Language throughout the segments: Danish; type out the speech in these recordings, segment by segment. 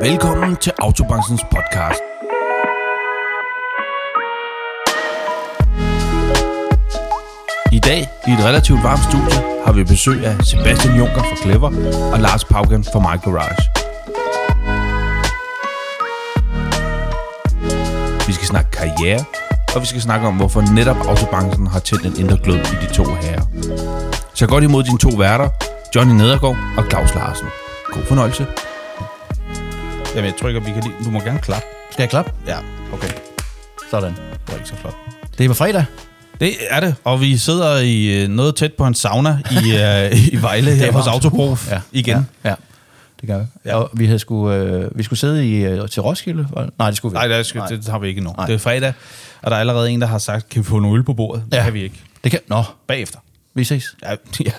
Velkommen til Autobranchens podcast. I dag, i et relativt varmt studie, har vi besøg af Sebastian Juncker fra Clever og Lars Paugen fra My Garage. Vi skal snakke karriere, og vi skal snakke om, hvorfor netop autobranchen har tændt en indre glød i de to herrer. Så godt imod dine to værter, Johnny Nedergaard og Claus Larsen. God fornøjelse. Jamen, jeg trykker, vi kan lige... Du må gerne klappe. Skal jeg klappe? Ja, okay. Sådan. Det var ikke så flot. Det var fredag. Det er det, og vi sidder i øh, noget tæt på en sauna i, uh, i Vejle her hos Autobro Ja. igen. Ja, ja. det gør vi. Ja. Og vi, havde skulle, øh, vi skulle sidde i, øh, til Roskilde. Nej, det skulle vi Nej, ikke. det, skal, det har vi ikke endnu. Nej. Det er fredag, og der er allerede en, der har sagt, kan vi få noget øl på bordet? Det Ja. kan vi ikke. Det kan... Nå, Bagefter. Vi ses. Ja, ja,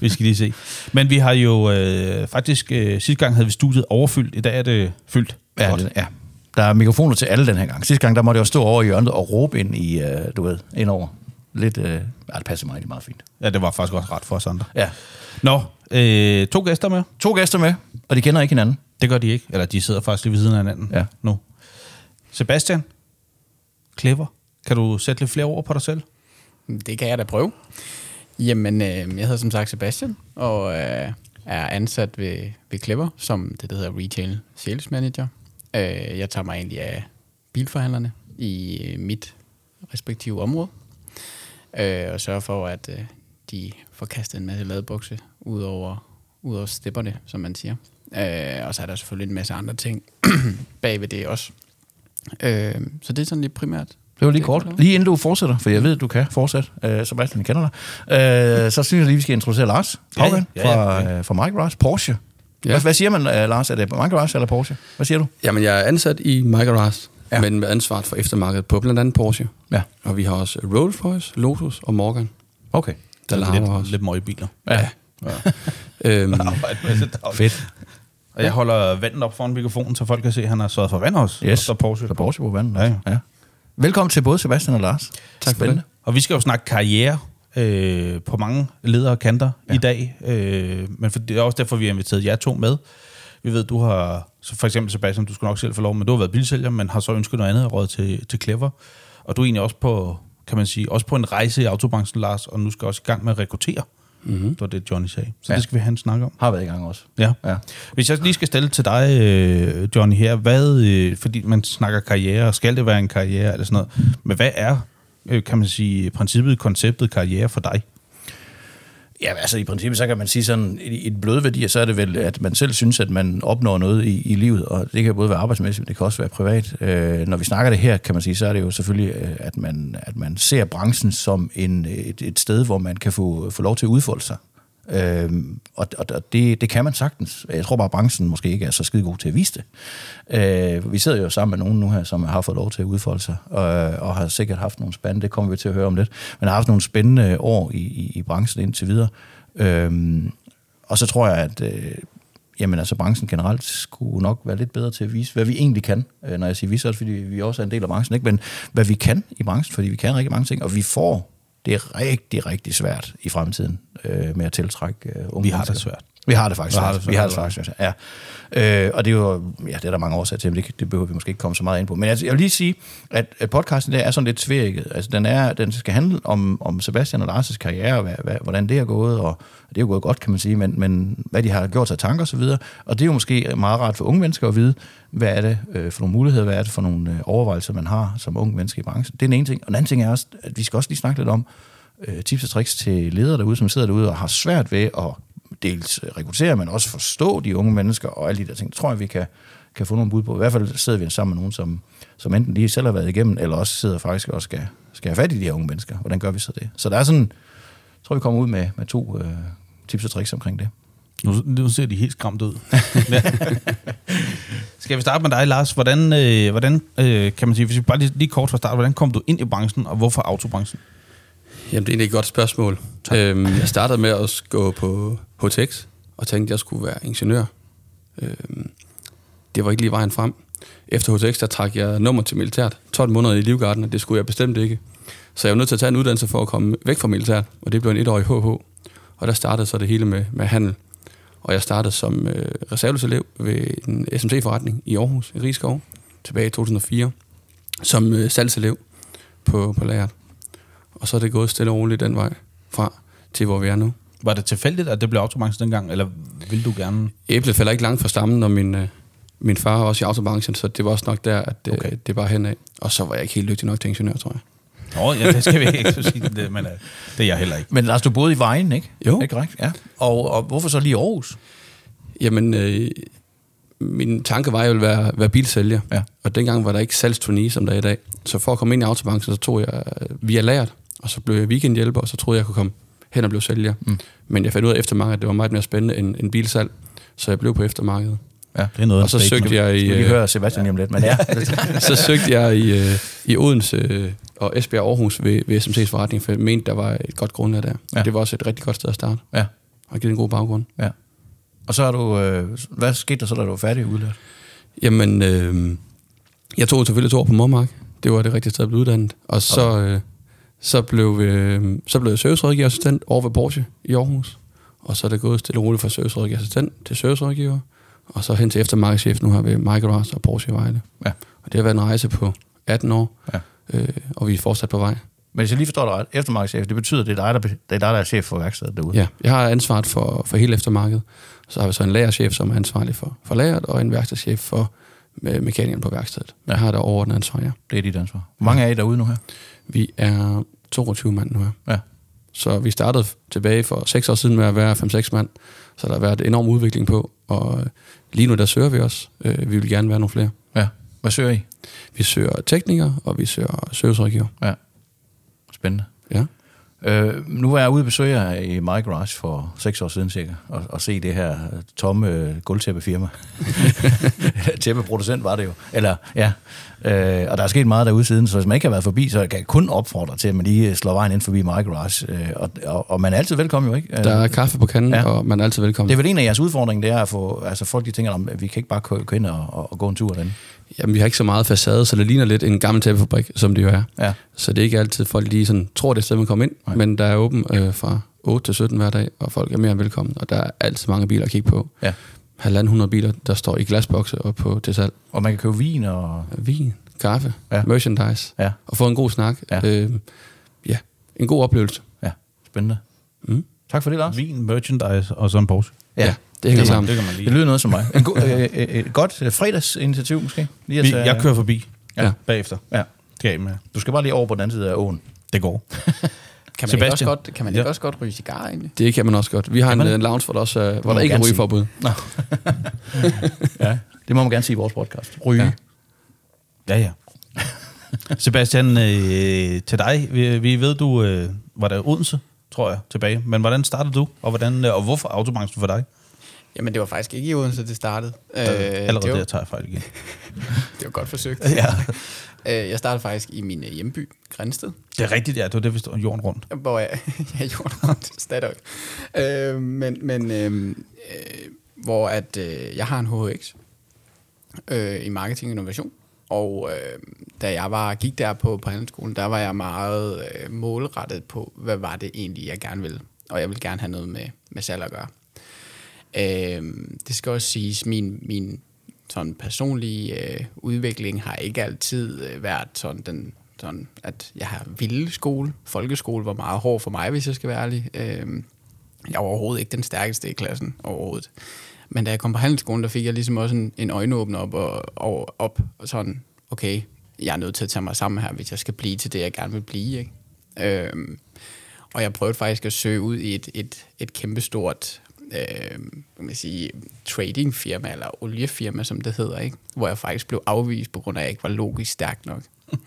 vi skal lige se. Men vi har jo øh, faktisk, øh, sidste gang havde vi studiet overfyldt, i dag er det fyldt. Ja, Godt. det, ja. Der er mikrofoner til alle den her gang. Sidste gang, der måtte jeg jo stå over i hjørnet og råbe ind i, øh, du ved, ind over. Lidt, øh, ja, det passer mig rigtig meget fint. ja, det var faktisk også ret for os andre. Ja. Nå, øh, to gæster med. To gæster med, og de kender ikke hinanden. Det gør de ikke. Eller de sidder faktisk lige ved siden af hinanden Ja. nu. Sebastian, Clever, kan du sætte lidt flere ord på dig selv? Det kan jeg da prøve. Jamen, øh, jeg hedder som sagt Sebastian, og øh, er ansat ved, ved Clever, som det der hedder Retail Sales Manager. Øh, jeg tager mig egentlig af bilforhandlerne i øh, mit respektive område, øh, og sørger for, at øh, de får kastet en masse ladebukse ud over, ud over stepperne, som man siger. Øh, og så er der selvfølgelig en masse andre ting bag ved det også. Øh, så det er sådan lidt primært det var lige Det kort. Lige inden du fortsætter, for jeg ved, du kan fortsætte. Øh, Sebastian, kender dig. Øh, så synes jeg lige, vi skal introducere Lars Paugen Ja, ja, fra, ja. øh, fra Garage. Porsche. Ja. Hvad, hvad siger man, øh, Lars? Er det My Garage eller Porsche? Hvad siger du? Jamen, jeg er ansat i Garage, Ja. ja. men med ansvaret for eftermarkedet på blandt andet Porsche. Ja. Og vi har også Rolls-Royce, Lotus og Morgan, Okay. der larmer lidt, også. lidt møgbiler. Ja. Øhm, Fedt. Og jeg holder vandet op foran mikrofonen, så folk kan se, at han har sørget for vand også. Yes. Og så Porsche. Så Porsche på vandet. Ja, ja. Ja. Velkommen til både Sebastian og Lars. Tak for Spændende. Og vi skal jo snakke karriere øh, på mange ledere og kanter ja. i dag. Øh, men for, det er også derfor, vi har inviteret jer to med. Vi ved, du har, så for eksempel Sebastian, du skal nok selv få lov, men du har været bilsælger, men har så ønsket noget andet råd til, til Clever. Og du er egentlig også på, kan man sige, også på en rejse i autobranchen, Lars, og nu skal også i gang med at rekruttere. Mm-hmm. Det var det, Johnny sagde. Så ja. Det skal vi have en snak om. Har været i gang også. Ja. Ja. Hvis jeg lige skal stille til dig, øh, Johnny, her, hvad, øh, fordi man snakker karriere, skal det være en karriere, eller sådan noget, men hvad er, øh, kan man sige, princippet, konceptet karriere for dig? Ja, altså i princippet, så kan man sige sådan, i, et bløde værdier, så er det vel, at man selv synes, at man opnår noget i, i livet, og det kan både være arbejdsmæssigt, men det kan også være privat. Øh, når vi snakker det her, kan man sige, så er det jo selvfølgelig, øh, at man, at man ser branchen som en, et, et sted, hvor man kan få, få lov til at udfolde sig. Øhm, og og det, det kan man sagtens. Jeg tror bare, at branchen måske ikke er så skide god til at vise det. Øh, vi sidder jo sammen med nogen nu her, som har fået lov til at udfolde sig, og, og har sikkert haft nogle spændende, det kommer vi til at høre om lidt, men har haft nogle spændende år i, i, i branchen indtil videre. Øhm, og så tror jeg, at øh, jamen, altså, branchen generelt skulle nok være lidt bedre til at vise, hvad vi egentlig kan. Øh, når jeg siger vi, så er det fordi, vi også er en del af branchen, ikke? men hvad vi kan i branchen, fordi vi kan rigtig mange ting, og vi får det er rigtig, rigtig svært i fremtiden øh, med at tiltrække øh, unge Vi har mennesker. det svært. Vi har det faktisk Vi har det. Vi har det faktisk svært, ja. Øh, og det er jo, ja, det er der mange årsager til, men det, det behøver vi måske ikke komme så meget ind på. Men altså, jeg vil lige sige, at, at podcasten der er sådan lidt tvækket. Altså, den, er, den skal handle om, om Sebastian og Lars' karriere, og hvad, hvad, hvordan det er gået, og det er jo gået godt, kan man sige, men, men hvad de har gjort sig af tanker osv. Og, og det er jo måske meget rart for unge mennesker at vide, hvad er det øh, for nogle muligheder, hvad er det for nogle øh, overvejelser, man har som ung menneske i branchen. Det er den ene ting. Og den anden ting er også, at vi skal også lige snakke lidt om øh, tips og tricks til ledere derude, som sidder derude og har svært ved at dels rekruttere, men også forstå de unge mennesker og alle de der ting. Det tror jeg, vi kan, kan få nogle bud på. I hvert fald sidder vi sammen med nogen, som, som enten lige selv har været igennem, eller også sidder faktisk og skal, skal have fat i de her unge mennesker. Hvordan gør vi så det? Så der er sådan, jeg tror, vi kommer ud med, med to øh, tips og tricks omkring det. Nu, nu ser de helt skræmt ud. Skal vi starte med dig, Lars? Hvordan, øh, hvordan øh, kan man sige, hvis vi bare lige, lige kort fra start, hvordan kom du ind i branchen, og hvorfor autobranchen? Jamen, det er egentlig et godt spørgsmål. Øhm, jeg startede med at gå på HTX, og tænkte, at jeg skulle være ingeniør. Øhm, det var ikke lige vejen frem. Efter HTX, der trak jeg nummer til militæret. 12 måneder i Livgarden, og det skulle jeg bestemt ikke. Så jeg var nødt til at tage en uddannelse for at komme væk fra militæret, og det blev en etårig HH. Og der startede så det hele med, med handel. Og jeg startede som øh, reservelselev ved en SMC-forretning i Aarhus, i Rigskov, tilbage i 2004, som øh, salgselev på, på lageret. Og så er det gået stille og roligt den vej fra til, hvor vi er nu. Var det tilfældigt, at det blev autobranchen dengang, eller vil du gerne... Æblet falder ikke langt fra stammen, og min, øh, min far er også i autobranchen, så det var også nok der, at det, Okay. okay. det var henad. Og så var jeg ikke helt dygtig nok til ingeniør, tror jeg. Nå, ja, det skal vi ikke sige, det, men uh, det er jeg heller ikke. Men Lars, du boede i Vejen, ikke? Jo. Er det korrekt? Ja. Og, og hvorfor så lige Aarhus? Jamen, øh, min tanke var, at jeg ville være, være bilsælger. Ja. Og dengang var der ikke salgsturné, som der er i dag. Så for at komme ind i autobranchen, så tog jeg øh, via lært, og så blev jeg weekendhjælper, og så troede jeg, jeg kunne komme hen og blive sælger. Mm. Men jeg fandt ud af eftermarkedet, at det var meget mere spændende end, end bilsalg, så jeg blev på eftermarkedet. Ja. Det er noget Og så en statement. søgte jeg i, Vi kan lige øh, høre Sebastian lige om lidt, men ja. så søgte jeg i, øh, i Odense øh, og Esbjerg Aarhus ved, ved SMC's forretning, for jeg mente, der var et godt grundlag der. Ja. Ja. Det var også et rigtig godt sted at starte, ja. og givet en god baggrund. ja. Og så er du, øh, hvad skete der så, da du var færdig udlært? Jamen, øh, jeg tog selvfølgelig to år på Mormark. Det var det rigtige sted at blive uddannet. Og så, øh, så, blev, øh, så blev jeg servicerådgiverassistent over ved Porsche i Aarhus. Og så er det gået stille og roligt fra servicerådgiverassistent til servicerådgiver. Og så hen til eftermarkedschef nu her ved Microras og Porsche i Vejle. Ja. Og det har været en rejse på 18 år, Ja. øh, og vi er fortsat på vej. Men hvis jeg lige forstår dig ret, eftermarkedschef, det betyder, at det er dig, der, det er dig, der er chef for værkstedet derude. Ja, jeg har ansvaret for, for hele eftermarkedet. Så har vi så en lagerchef, som er ansvarlig for, for lageret, og en værkstedschef for med mekanikeren på værkstedet. Jeg har der overordnet ansvar, ja. Det er dit ansvar. Hvor mange er I derude nu her? Vi er 22 mand nu her. Ja. Så vi startede tilbage for 6 år siden med at være 5-6 mand. Så der har været enorm udvikling på, og øh, lige nu der søger vi også. Øh, Vi vil gerne være nogle flere. Ja. Hvad søger I? Vi søger teknikere, og vi søger servicerådgiver. Ja. Spændende. Ja. Øh, nu var jeg ude og besøge i My Garage for seks år siden cirka, og, og se det her øh, tomme øh, gulvtæppefirma. Tæppeproducent var det jo. Eller, ja. Øh, og der er sket meget derude siden, så hvis man ikke har været forbi, så kan jeg kun opfordre til, at man lige slår vejen ind forbi My Garage. Øh, og, og, og, man er altid velkommen jo, ikke? Øh, Der er kaffe på kanden, Ja. og man er altid velkommen. det er vel en af jeres udfordringer, det er at få, altså folk de tænker, at vi kan ikke bare gå ind og, og, og gå en tur derinde. Jamen, vi har ikke så meget facade, så det ligner lidt en gammel tæppefabrik, som det jo er. Ja. Så det er ikke altid, folk lige sådan, tror, det er et sted, man kommer ind, Nej. Men der er åben øh, fra 8 til 17 hver dag, og folk er mere end velkommen, og der er altid mange biler at kigge på. Ja. Halvanden hundrede biler, der står i glasbokse og på til salg. Og man kan købe vin og... Vin, kaffe, Ja. ja. merchandise, Ja, og få en god snak. Ja. Øh, ja, en god oplevelse. ja. Spændende. Mm. Tak for det, Lars. Vin, merchandise og så en Porsche. Ja, det hænger det, sammen. Det kan man lige. Det lyder noget som mig. En god, øh, øh, et godt øh, fredagsinitiativ måske. Lige at Vi, tage- jeg kører forbi Ja. bagefter. Ja. Skal jeg med. Du skal bare lige over på den anden side af åen. Det går. Kan man, ikke Sebastian. også godt, kan man ikke Ja. også godt ryge cigar egentlig? Det kan man også godt. Vi har en, en lounge, hvor der, også, er- hvor der ikke er gerne sige. rygeforbud. Ja. Det må man gerne sige i vores podcast. Ryge. Ja. Ja, ja. Sebastian, øh, til dig. Vi, vi ved, du øh, var der i Odense, tror jeg, tilbage. Men hvordan startede du, og, hvordan, øh, og hvorfor autobranchen for dig? Jamen, det var faktisk ikke i Odense, det startede. Øh, Allerede det, var, der tager jeg fejl igen. det var godt forsøgt. ja. Øh, jeg startede faktisk i min øh, hjemby, Grænsted, Det er rigtigt, ja. Det var det, vi stod jorden rundt. hvor jeg, jeg gjorde rundt stadig. Øh, men men øh, øh, hvor at, øh, jeg har en HHX øh, i marketing og innovation. Og øh, da jeg var, gik der på, på handelsskolen, der var jeg meget øh, målrettet på, hvad var det egentlig, jeg gerne ville. Og jeg ville gerne have noget med, med salg at gøre. Øh, det skal også siges, min, min sådan personlige øh, udvikling har ikke altid øh, været sådan, den, sådan, at jeg har vild skole. Folkeskole var meget hård for mig, hvis jeg skal være ærlig. Øh, jeg var overhovedet ikke den stærkeste i klassen overhovedet. Men da jeg kom på handelsskolen, der fik jeg ligesom også en, en øjenåbner op og, og op og sådan, okay, jeg er nødt til at tage mig sammen her, hvis jeg skal blive til det, jeg gerne vil blive. Ikke? Øh, og jeg prøvede faktisk at søge ud i et, et, et kæmpestort øh, kan man sige, tradingfirma, eller oliefirma, som det hedder, ikke? hvor jeg faktisk blev afvist, på grund af, at jeg ikke var logisk stærk nok.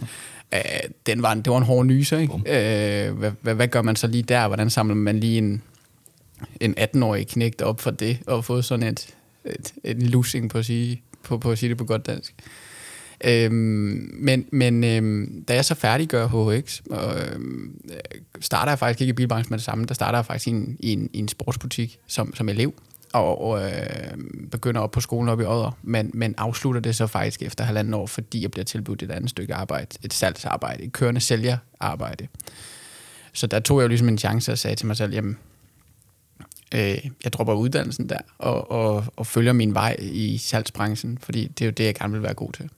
øh, den var en, det var en hård nyser, ikke? Øh, hvad, hvad, hvad gør man så lige der? Hvordan samler man lige en, en 18-årig knægt op for det, og få sådan et, et, et losing på at, sige, på, på at sige det på godt dansk. Øhm, men men øhm, da jeg så færdiggør HHX, og, øhm, starter jeg faktisk ikke i bilbranchen med det samme, der starter jeg faktisk i en, i en, i en sportsbutik som, som elev, og, og øh, begynder op på skolen op i Odder, men, men afslutter det så faktisk efter halvanden år, fordi jeg bliver tilbudt et andet stykke arbejde, et salgsarbejde, et kørende sælgerarbejde. Så der tog jeg jo ligesom en chance og sagde til mig selv, jamen, Øh, jeg dropper uddannelsen der og, og, og følger min vej i salgsbranchen, fordi det er jo det, jeg gerne vil være god til.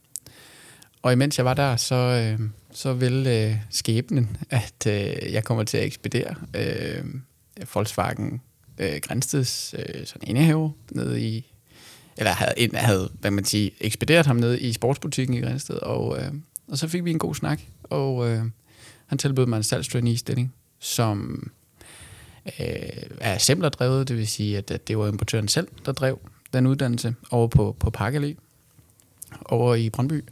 Og imens jeg var der, så, øh, så vil øh, skæbnen, at øh, jeg kommer til at ekspedere øh, Volkswagen øh, Grænsteds øh, sådan indehæver nede i, eller havde, ind, havde, hvad man siger, ekspederet ham ned i sportsbutikken i Grænsted, og, øh, og så fik vi en god snak, og øh, han tilbød mig en salgstrainee-stilling, som øh, er simpelt drevet, det vil sige, at, at det var importøren selv, der drev den uddannelse over på, på Parkallé, over i Brøndby.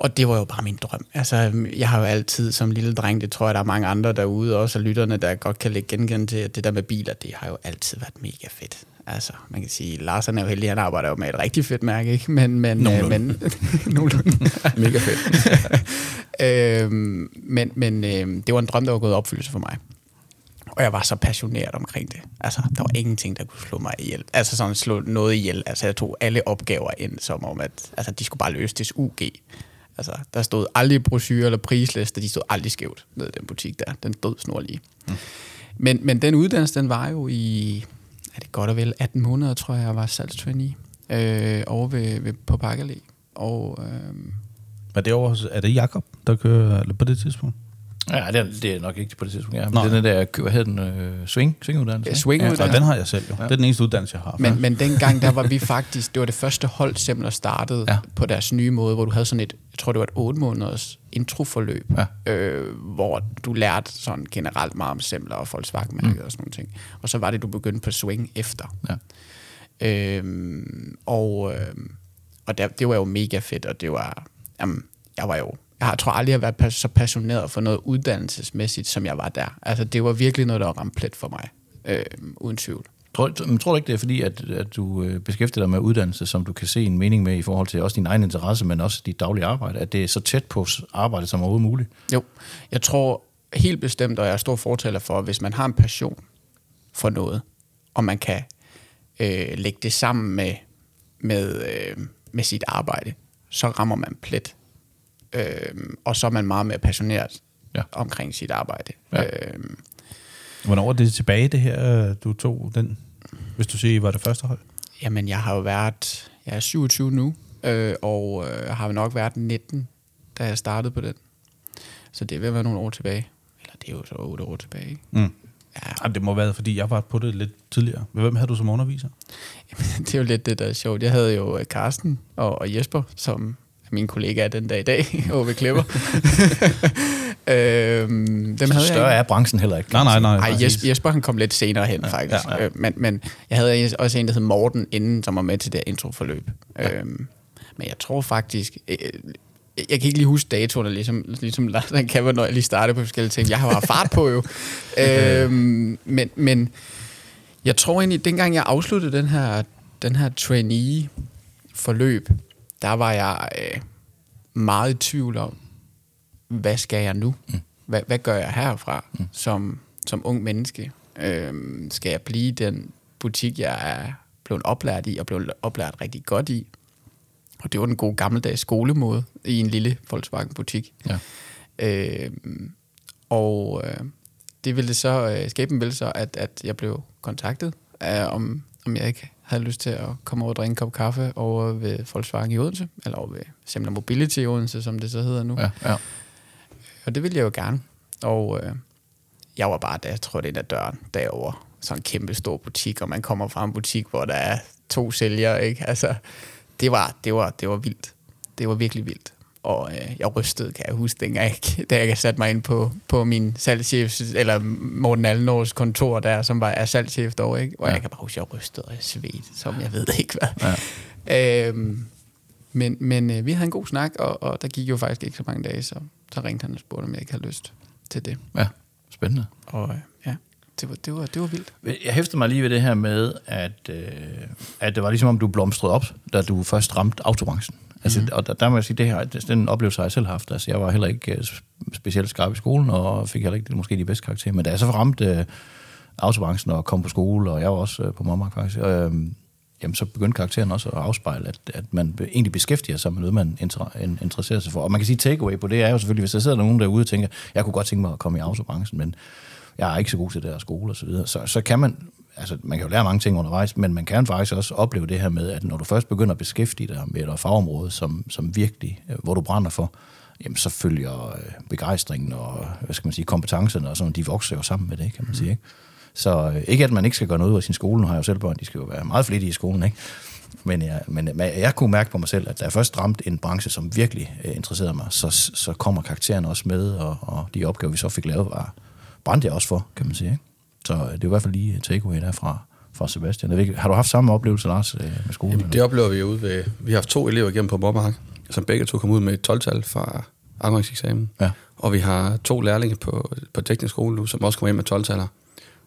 Og det var jo bare min drøm. Altså, jeg har jo altid som lille dreng, det tror jeg, der er mange andre derude, også og lytterne, der godt kan lægge genkendt til, at det der med biler, det har jo altid været mega fedt. Altså, man kan sige, Lars er jo heldig, han arbejder jo med et rigtig fedt mærke, ikke? Men, men, Nogenlunde. Øh, men, nogenlunde. Mega fedt. øhm, men men øhm, det var en drøm, der var gået opfyldelse for mig. Og jeg var så passioneret omkring det. Altså, der var ingenting, der kunne slå mig ihjel. Altså sådan slå noget ihjel. Altså, jeg tog alle opgaver ind, som om, at altså, de skulle bare løse til UG. Altså, der stod aldrig brochure eller prisliste, de stod aldrig skævt ned i den butik der. Den stod snorlige. Mm. Men, men den uddannelse, den var jo i, er det godt og vel, 18 måneder, tror jeg, jeg var salgstrainee øh, over ved, ved, på Pakkerlæ. Og øh, Er det, over, er det Jakob, der kører eller på det tidspunkt? Ja, det er, det er nok ikke på det tidspunkt. Ja. Nå. Men den der, hvad hedder den, øh, swing, swinguddannelse? Ja, ikke? swing- Ja. Ja, den har jeg selv jo. Det er den eneste uddannelse, jeg har. Men, men dengang, der var vi faktisk, det var det første hold, der startede Ja. ja. på deres nye måde, hvor du havde sådan et, jeg tror det var et 8 måneders introforløb, Ja. øh, hvor du lærte sådan generelt meget om Semler og Volkswagen mm. og sådan nogle ting. Og så var det, du begyndte på swing efter. Ja. Øhm, og øh, og der, det var jo mega fedt, og det var, jamen, jeg var jo, jeg har- tror aldrig, jeg har været så passioneret for noget uddannelsesmæssigt, som jeg var der. Altså, det var virkelig noget, der var ramt plet for mig, øh, uden tvivl. Tror, men tror du ikke, det er fordi, at, at du øh, beskæftiger dig med uddannelse, som du kan se en mening med i forhold til også din egen interesse, men også dit daglige arbejde, at det er så tæt på s- arbejde som overhovedet muligt? Jo, jeg tror helt bestemt, og jeg er stor fortaler for, at hvis man har en passion for noget, og man kan øh, lægge det sammen med, med, øh, med sit arbejde, så rammer man plet. Øh, og så er man meget mere passioneret Ja. omkring sit arbejde. Ja. Øh, Hvornår er det tilbage, det her, du tog den? Hvis du siger, var det første hold? jamen, jeg har jo været, jeg er 27 nu, øh, og øh, har nok været 19, da jeg startede på den. Så det vil være nogle år tilbage. Eller det er jo så 8 år tilbage, ikke? Mm. Ja, Jamen, det må være, fordi jeg var på det lidt tidligere. Hvem havde du som underviser? det er jo lidt det, der er sjovt. Jeg havde jo øh, Carsten og, og Jesper, som mine kollegaer den dag i dag, over ved Klipper. øhm, dem havde Større jeg er branchen heller ikke. Nej, nej, nej. Ej. Jesper, Jesper han kom lidt senere hen, ja, faktisk. ja, Ja, ja. Men, men jeg havde også en, der hed Morten, inden, som var med til det introforløb. Ja. Øhm, men jeg tror faktisk... Øh, jeg kan ikke lige huske datoerne, ligesom, ligesom Lars han kan, når jeg lige startede på forskellige ting. Jeg har haft fart på jo. øhm, men, men jeg tror egentlig, dengang jeg afsluttede den her, den her trainee-forløb, der var jeg øh, meget i tvivl om, hvad skal jeg nu? Mm. Hvad, hvad gør jeg herfra mm. som, som ung menneske? Øhm, skal jeg blive den butik, jeg er blevet oplært i, og blevet oplært rigtig godt i? Og det var den gode gammeldags skolemåde i en lille Volkswagen-butik. Ja. Øhm, og øh, det ville så, øh, skæbnen ville så, at, at jeg blev kontaktet, øh, om, om jeg ikke havde lyst til at komme over og drikke en kop kaffe over ved Volkswagen i Odense, eller over ved Semler Mobility i Odense, som det så hedder nu. Ja, ja. Og det ville jeg jo gerne. Og øh, jeg var bare, da jeg trådte ind ad døren derovre, sådan en kæmpe stor butik, og man kommer fra en butik, hvor der er to sælgere, ikke? Altså, det var, det var, det var vildt. Det var virkelig vildt. Og øh, jeg rystede, kan jeg huske, dengang jeg, da jeg satte mig ind på, på min salgschef, eller Morten Allenårs kontor der, som var er salgschef derovre, ikke? Og Ja. jeg kan bare huske, at jeg rystede og jeg svedte, som jeg ved ikke hvad. Ja. Øhm, men men øh, vi havde en god snak, og, og der gik jo faktisk ikke så mange dage, så, så ringte han og spurgte, om jeg ikke havde lyst til det. ja. Spændende. Og øh, ja, det var, det, var, det var vildt. Jeg hæfter mig lige ved det her med, at, øh, at det var ligesom om, du blomstrede op, da du først ramte autobranchen. Altså, mm. Og der, der må jeg sige, det her, den oplevelse har jeg selv haft. Altså, jeg var heller ikke øh, specielt skarp i skolen, og fik heller ikke måske de bedste karakterer. Men da jeg så ramte øh, autobranchen og kom på skole, og jeg var også øh, på Mommark faktisk, øh, jamen, så begyndte karakteren også at afspejle, at, at man egentlig beskæftiger sig med noget, man inter- in- interesserer sig for. Og man kan sige, takeaway på det er jo selvfølgelig, hvis der sidder nogen derude og tænker, jeg kunne godt tænke mig at komme i autobranchen, men jeg er ikke så god til det her skole og så. Så, så kan man, altså man kan jo lære mange ting undervejs, men man kan faktisk også opleve det her med, at når du først begynder at beskæftige dig med et fagområde, som, som virkelig, øh, hvor du brænder for, jamen så følger øh, begejstringen og, hvad skal man sige, kompetencerne og sådan, de vokser jo sammen med det, kan man sige, ikke? Så øh, ikke at man ikke skal gøre noget ud af sin skole, nu har jeg jo selv børn, de skal jo være meget flittige i skolen, ikke? Men jeg, men jeg, jeg kunne mærke på mig selv, at da jeg først ramte en branche, som virkelig øh, interesserede mig, så, så kommer karaktererne også med, og, og de opgaver, vi så fik lavet, var, brændte jeg også for, kan man sige. Ikke? Så øh, det er i hvert fald lige en takeaway derfra fra Sebastian. Ikke, Har du haft samme oplevelse, Lars, øh, med skolen? Jamen, det oplever vi jo ude ved... Vi har haft to elever igennem på Mobberhak, som begge to kom ud med et 12-tal fra afgangseksamen. Ja. Og vi har to lærlinge på, på teknisk skole nu, som også kommer ind med 12-taller.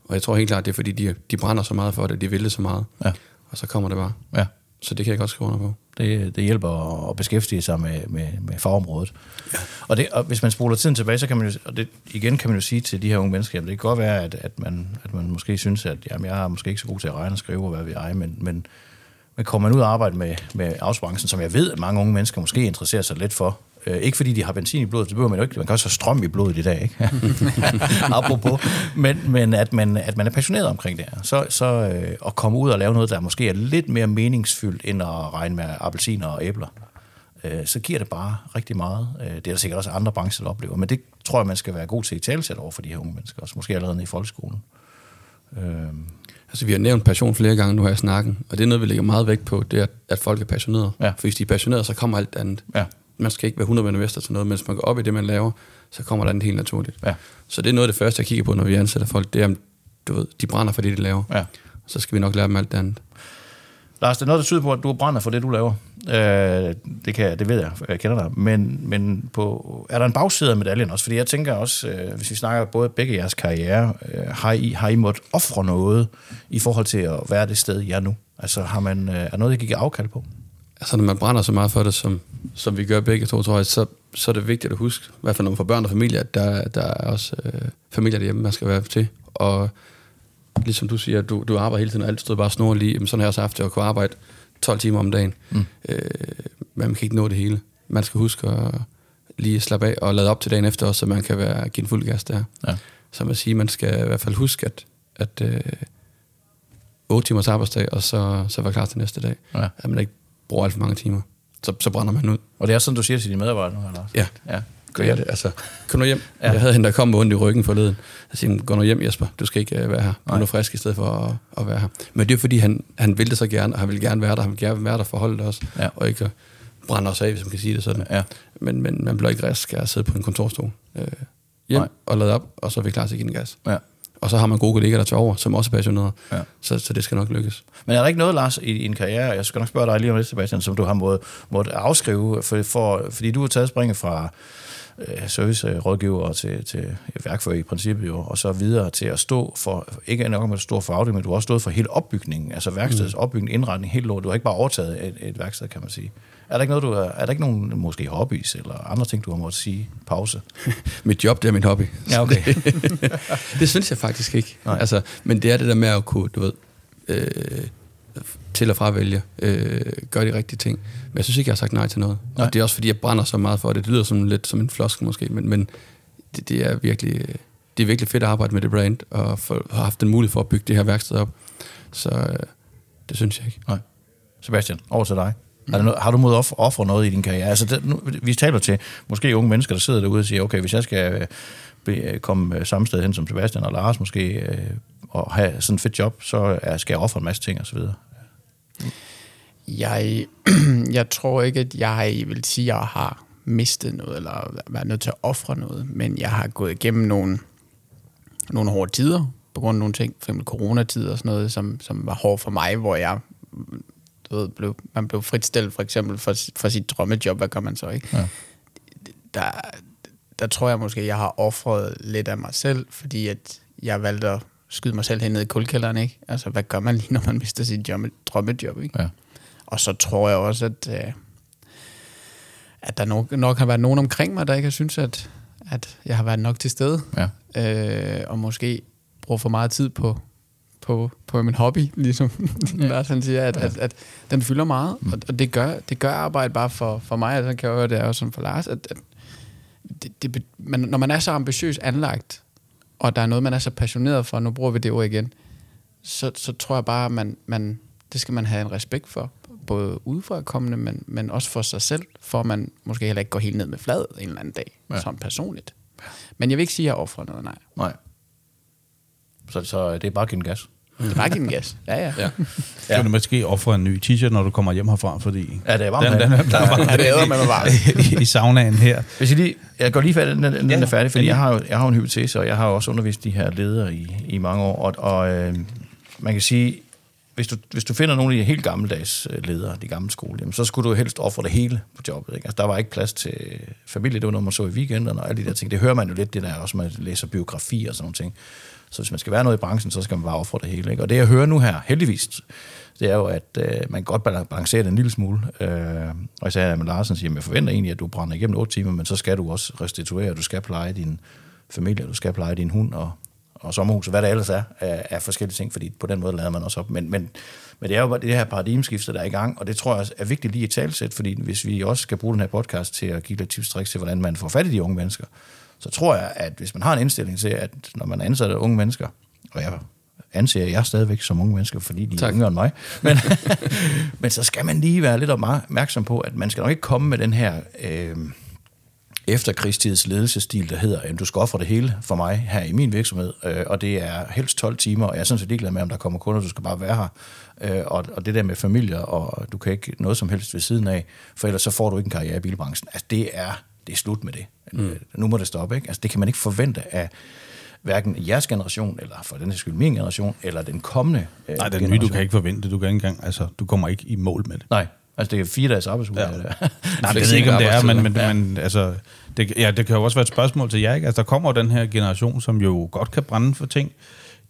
Og jeg tror helt klart, det er fordi, de, de brænder så meget for det, de vil det så meget. Ja. Og så kommer det bare. Ja. Så det kan jeg godt skrive under på. Det, det hjælper at beskæftige sig med, med, med fagområdet. Ja. Og, det, og hvis man spoler tiden tilbage, så kan man jo, og det, igen kan man jo sige til de her unge mennesker, at det kan godt være, at, at, man, at man måske synes, at jamen, jeg er måske ikke så god til at regne og skrive, og hvad vi er, men, men, men kommer man ud og arbejde med, med afsbranchen, som jeg ved, at mange unge mennesker måske interesserer sig lidt for, Øh, ikke fordi de har benzin i blodet, det behøver man jo ikke. Man kan også have strøm i blodet i dag, ikke? Apropos. Men, men at, man, at man er passioneret omkring det her. Så, så øh, at komme ud og lave noget, der måske er lidt mere meningsfyldt, end at regne med appelsiner og æbler, øh, så giver det bare rigtig meget. Øh, det er der sikkert også andre brancher, der oplever. Men det tror jeg, man skal være god til i talsæt over for de her unge mennesker. Også måske allerede i folkeskolen. Øh, Altså, vi har nævnt passion flere gange nu her i snakken, og det er noget, vi lægger meget vægt på, det er, at folk er passionerede. Ja. For hvis de er passionerede, så kommer alt andet. ja. Man skal ikke være 100 investor til noget, men hvis man går op i det, man laver, så kommer der andet helt naturligt. Ja. Så det er noget af det første, jeg kigger på, når vi ansætter folk, det er, om du ved, de brænder for det, de laver. ja. Så skal vi nok lære dem alt det andet. Lars, det er noget, der tyder på, at du brænder for det, du laver. Øh, det, kan, det ved jeg, jeg kender dig. Men, men på, er der en bagside af medaljen også? Fordi jeg tænker også, øh, hvis vi snakker både begge jeres karriere, øh, har, I, har I måttet ofre noget i forhold til at være det sted, I er nu? Altså, har man, øh, er noget, I gik afkald på? Altså, når man brænder så meget for det, som, som vi gør begge to, tror jeg, så, så er det vigtigt at huske, i hvert fald når man får børn og familie, at der, der er også øh, familier derhjemme, man skal være til. Og ligesom du siger, du, du arbejder hele tiden, og alt stod bare snor lige. Jamen, sådan har jeg også haft at kunne arbejde 12 timer om dagen. Mm. Øh, men man kan ikke nå det hele. Man skal huske at lige slappe af og lade op til dagen efter også, så man kan være, give en fuld gas der. Ja. Så man siger, man skal i hvert fald huske, at, at øh, 8 timers arbejdsdag, og så, så være klar til næste dag. Ja. At man ikke bruger alt for mange timer. Så, så brænder man ud. Og det er sådan, du siger til dine medarbejdere nu, Lars? Ja. ja. Gør jeg det? Altså, kom nu hjem. Ja. Jeg havde hende, der kom med ondt i ryggen forleden. Jeg siger, gå nu hjem, Jesper. Du skal ikke uh, være her. Du er nu frisk i stedet for at, at, være her. Men det er fordi, han, han ville det så gerne, og han vil gerne være der. Han vil gerne være der for holdet også. Ja. Og ikke brænde os af, hvis man kan sige det sådan. Ja. Men, men man bliver ikke rask af at sidde på en kontorstol. Øh, hjem Nej. og lade op, og så er vi klar til at give den gas. ja. Og så har man gode kollegaer der tager over, som også er passionerede. Ja. Så, så det skal nok lykkes. Men er der ikke noget, Lars, i din karriere, jeg skal nok spørge dig lige om det, Sebastian, som du har måttet, måttet afskrive, for, for, fordi du har taget springet fra øh, servicerådgiver til, til værkfører i princippet jo, og så videre til at stå for, ikke nok med at stå for afdelingen, men du har også stået for hele opbygningen, altså værkstedets mm. opbygning, indretning, helt lort. Du har ikke bare overtaget et, et værksted, kan man sige. Er der ikke noget, du er, er der ikke nogen måske hobbies eller andre ting, du har måttet sige pause? Mit job, det er min hobby. Ja, okay. det synes jeg faktisk ikke. Nej. Altså, men det er det der med at kunne, du ved, øh, til og fravælge, øh, gøre de rigtige ting. Men jeg synes ikke, jeg har sagt nej til noget. Nej. Og det er også fordi, jeg brænder så meget for det. Det lyder som lidt som en floskel måske, men, men det, det, er virkelig, det er virkelig fedt at arbejde med det brand, og for, have haft den mulighed for at bygge det her værksted op. Så øh, det synes jeg ikke. Nej. Sebastian, over til dig. Mm. Er der noget, har du mod at ofre noget i din karriere? Altså, det, nu, vi taler til måske unge mennesker, der sidder derude og siger, okay, hvis jeg skal øh, be, øh, komme øh, samme sted hen som Sebastian og Lars måske, og have sådan et fedt job, så skal jeg ofre en masse ting osv. Jeg, jeg tror ikke, at jeg vil sige, at jeg har mistet noget, eller været nødt til at ofre noget, men jeg har gået igennem nogle, nogle hårde tider, på grund af nogle ting, for eksempel coronatider og sådan noget, som, som var hårdt for mig, hvor jeg du ved, blev, man blev fritstillet for eksempel for, for sit drømmejob, hvad gør man så, ikke? Ja. Der, der tror jeg måske, jeg har offret lidt af mig selv, fordi at jeg valgte at skyde mig selv hen ned i kuldkælderen, ikke? Altså, hvad gør man lige, når man mister sit job, drømmejob, ikke? Ja. Og så tror jeg også, at, øh, at der nok, nok har været nogen omkring mig, der ikke har syntes, at, at jeg har været nok til stede. Ja. Øh, og måske bruger for meget tid på, på, på min hobby, ligesom Lars han siger, at, at, at den fylder meget. Mm. Og, og det, gør, det gør arbejde bare for, for mig, og så kan jeg høre, det er også som for Lars, at, at det, det, man, når man er så ambitiøs anlagt, og der er noget, man er så passioneret for, nu bruger vi det ord igen, så, så tror jeg bare, at man, man, det skal man have en respekt for, både udefra kommende, men, men også for sig selv, for at man måske heller ikke går helt ned med flad en eller anden dag, ja. som personligt. Men jeg vil ikke sige, at jeg offrer noget, nej. Nej. Så, så det er bare at give gas. Det er bare give den gas. Ja, ja. Ja. Ja. Kan du måske ofre en ny t-shirt, når du kommer hjem herfra, fordi... Ja, det er varmt den, den, den, der er varmt Ja, det æder man varmt. i, saunaen her. Hvis jeg, lige, jeg går lige færdig, den, den Ja, ja, er færdig, fordi jeg har, jo, jeg har en hypotese, og jeg har også undervist de her ledere i, i mange år, og, og øh, man kan sige, hvis du, hvis du finder nogle af de helt gammeldags øh, ledere, de gamle skole, jamen, så skulle du helst ofre det hele på jobbet. Ikke? Altså, der var ikke plads til familie, det var noget, man så i weekenderne og alle de der ting. Det hører man jo lidt, det der også, man læser biografi og sådan nogle ting. Så hvis man skal være noget i branchen, så skal man bare ofre det hele. Ikke? Og det jeg hører nu her, heldigvis, det er jo, at øh, man godt balancerer det en lille smule. Øh, og især sagde, Larsen siger, at jeg forventer egentlig, at du brænder igennem 8 timer, men så skal du også restituere, du skal pleje din familie, du skal pleje din hund og, og sommerhus, og hvad der ellers er af, af forskellige ting, fordi på den måde lader man også op. Men, men, men det er jo bare det her paradigmeskifte, der er i gang, og det tror jeg er vigtigt lige i talsæt, fordi hvis vi også skal bruge den her podcast til at give lidt tips og tricks til, hvordan man får fat i de unge mennesker, så tror jeg, at hvis man har en indstilling til, at når man ansætter unge mennesker, og jeg anser jeg stadigvæk som unge mennesker, fordi de er Tak. yngre end mig, men, men så skal man lige være lidt opmærksom på, at man skal nok ikke komme med den her... Øh, efterkrigstids ledelsesstil, der hedder, at du skal ofre det hele for mig her i min virksomhed, øh, og det er helst 12 timer, og jeg er sådan set ligeglad med, om der kommer kunder, du skal bare være her. Øh, og, og det der med familier, og du kan ikke noget som helst ved siden af, for ellers så får du ikke en karriere i bilbranchen. Altså det er, det er slut med det. Mm. Nu må det stoppe, ikke? Altså det kan man ikke forvente af hverken jeres generation, eller for den her skyld min generation, eller den kommende øh, Nej, den nye, generation. du kan ikke forvente. Du kan ikke engang, altså, du kommer ikke i mål med det. Nej, altså det er fire dages arbejdsuge. Ja. Ja. Det. Nej, det ved ikke, om det er, men, men, arbejdstider. men altså, det, ja, det kan jo også være et spørgsmål til jer. Ikke? Altså, der kommer den her generation, som jo godt kan brænde for ting.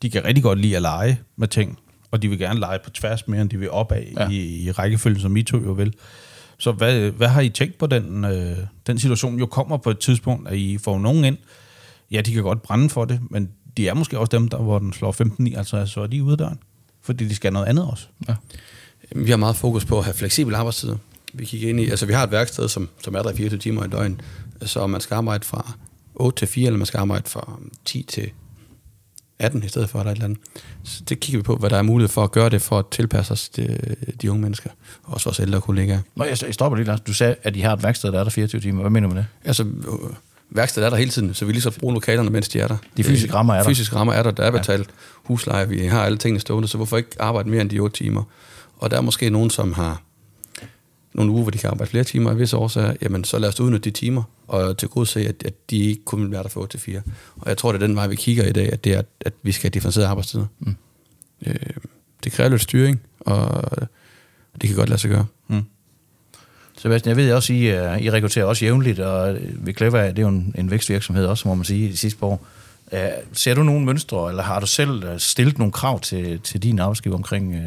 De kan rigtig godt lide at lege med ting, og de vil gerne lege på tværs mere, end de vil opad ja. Ja. i, i rækkefølgen, som I to jo vil. Så hvad, hvad har I tænkt på den, øh, den situation? Jo kommer på et tidspunkt, at I får nogen ind. Ja, de kan godt brænde for det, men de er måske også dem, der, hvor den slår 15 i, altså så er de ude af døren. Fordi de skal noget andet også. Ja. Vi har meget fokus på at have fleksibel arbejdstid. Vi kigger ind i, altså vi har et værksted, som, som er der i 24 timer i døgn, så man skal arbejde fra 8 til 4, eller man skal arbejde fra 10 til 18 i stedet for, eller et eller andet. Så det kigger vi på, hvad der er mulighed for at gøre det, for at tilpasse os de, de unge mennesker, og også vores ældre kollegaer. Nå, jeg, jeg stopper lige, Lars. Du sagde, at de har et værksted, der er der 24 timer. Hvad mener du med det? Altså, øh, værkstedet er der hele tiden, så vi lige så bruger lokalerne, mens de er der. De fysiske rammer er der. Fysiske rammer er der, der er betalt husleje, vi har alle tingene stående, så hvorfor ikke arbejde mere end de 8 timer? Og der er måske nogen, som har nogle uger, hvor de kan arbejde flere timer af visse årsager, jamen så lad os udnytte de timer, og til gode se, at, at de ikke kun vil være der fra 8 til 4. Og jeg tror, det er den vej, vi kigger i dag, at det er, at vi skal have differentieret arbejdstider. Mm. Øh, det kræver lidt styring, og det kan godt lade sig gøre. Sebastian, jeg ved også, I, uh, I rekrutterer også jævnligt, og øh, ved Clever, det er jo en, en vækstvirksomhed også, må man sige, de sidste par år. Uh, ser du nogle mønstre, eller har du selv stillet nogle krav til, til din arbejdsgiver omkring uh,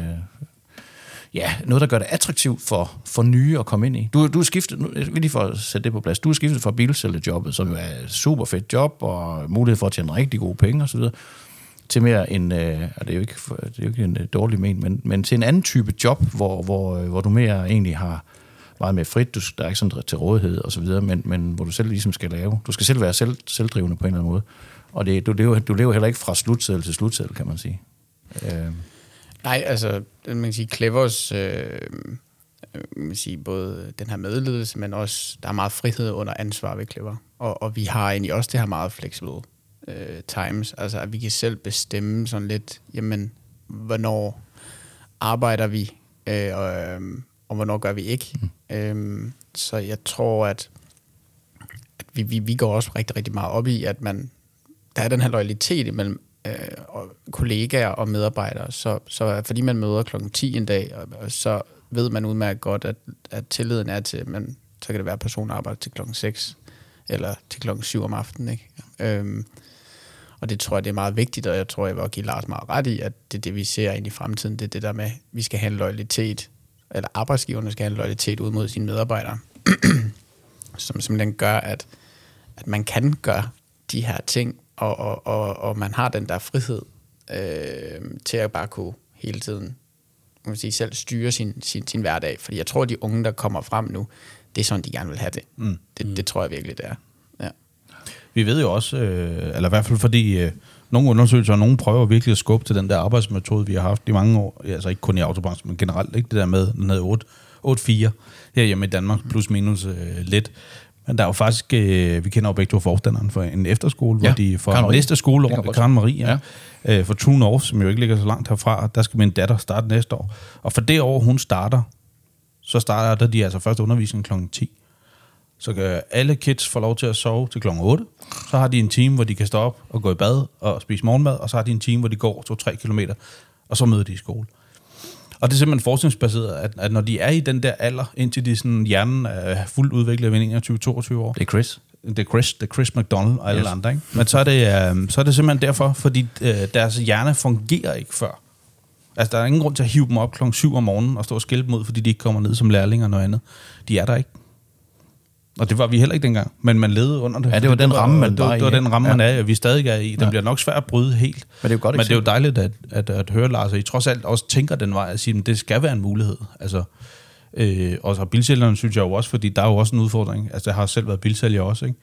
ja, noget, der gør det attraktivt for, for nye at komme ind i? Du, du er skiftet, nu, lige for at sætte det på plads, du er skiftet fra bilsælgerjobbet, som jo er et super fedt job, og mulighed for at tjene rigtig gode penge osv., til mere en, øh, og det er jo ikke, det er jo ikke en øh, dårlig men, men, men til en anden type job, hvor, hvor, øh, hvor du mere egentlig har meget mere frit, du, der er ikke sådan til rådighed og så videre, men, men hvor du selv ligesom skal lave. Du skal selv være selv, selvdrivende på en eller anden måde. Og det, du, lever, du lever heller ikke fra slutseddel til slutseddel, kan man sige. Øh, Nej, altså, man kan sige, Clevers, øh, øh, man kan sige, både den her medledelse, men også, der er meget frihed under ansvar ved Clever. Og, og vi har egentlig også det her meget flexible øh, times, altså at vi kan selv bestemme sådan lidt, jamen, hvornår arbejder vi, øh, og, øh, og hvornår gør vi ikke. Mm. Øh, så jeg tror, at, at vi, vi, vi går også rigtig, rigtig meget op i, at man, der er den her loyalitet imellem øh, og kollegaer og medarbejdere. Så, så fordi man møder klokken 10 en dag, og, og så ved man udmærket godt, at, at tilliden er til, men så kan det være, at personen arbejder til klokken 6 eller til klokken 7 om aftenen. Ikke? Øhm, og det tror jeg, det er meget vigtigt, og jeg tror, jeg vil give Lars meget ret i, at det er det, vi ser ind i fremtiden. Det er det der med, at vi skal have en loyalitet, eller arbejdsgiverne skal have en loyalitet ud mod sine medarbejdere, som simpelthen gør, at, at man kan gøre de her ting, og, og, og, og man har den der frihed øh, til at bare kunne hele tiden man sige, selv styre sin, sin, sin hverdag. Fordi jeg tror, at de unge, der kommer frem nu, det er sådan, de gerne vil have det. Mm. Det, det tror jeg virkelig, det er. Ja. vi ved jo også, øh, eller i hvert fald fordi øh, nogle undersøgelser og nogle prøver virkelig at skubbe til den der arbejdsmetode, vi har haft i mange år, altså ikke kun i autobranchen, men generelt, ikke det der med, den hedder 8, 8-4 herhjemme i Danmark, plus minus øh, lidt. Men der er jo faktisk, øh, vi kender jo begge to forstanderen for en efterskole, ja, hvor de for Karen næste skoleår, Karen Marie, ja. øh, for True North, som jo ikke ligger så langt herfra, der skal min datter starte næste år. Og for det år, hun starter, så starter de altså første undervisning kl. 10. Så kan alle kids få lov til at sove til kl. 8. Så har de en time, hvor de kan stå op og gå i bad og spise morgenmad, og så har de en time, hvor de går 2-3 km, og så møder de i skole. Og det er simpelthen forskningsbaseret, at, at når de er i den der alder, indtil de sådan, hjernen er fuldt udviklet ved 21-22 år, Det er Chris. det er Chris, det er Chris McDonald og alle Yes. andre, ikke? Men så er, det, øh, så er det simpelthen derfor, fordi øh, deres hjerne fungerer ikke før. Altså, der er ingen grund til at hive dem op klokken 7 om morgenen og stå og skælde dem ud, fordi de ikke kommer ned som lærlinger og noget andet. De er der ikke. Og det var vi heller ikke dengang, men man levede under det. Ja, det var den ramme, man var var, i, det var den ramme, Ja. man er i, og vi stadig er i. Den Ja. bliver nok svært at bryde helt. Men det er jo godt Men det er jo eksempel. dejligt at, at, at høre, Lars, at I trods alt også tænker den vej, at sige, at det skal være en mulighed. Altså, øh, og så bilsælgerne synes jeg jo også, fordi der er jo også en udfordring. Altså, jeg har selv været bilsælger også, ikke?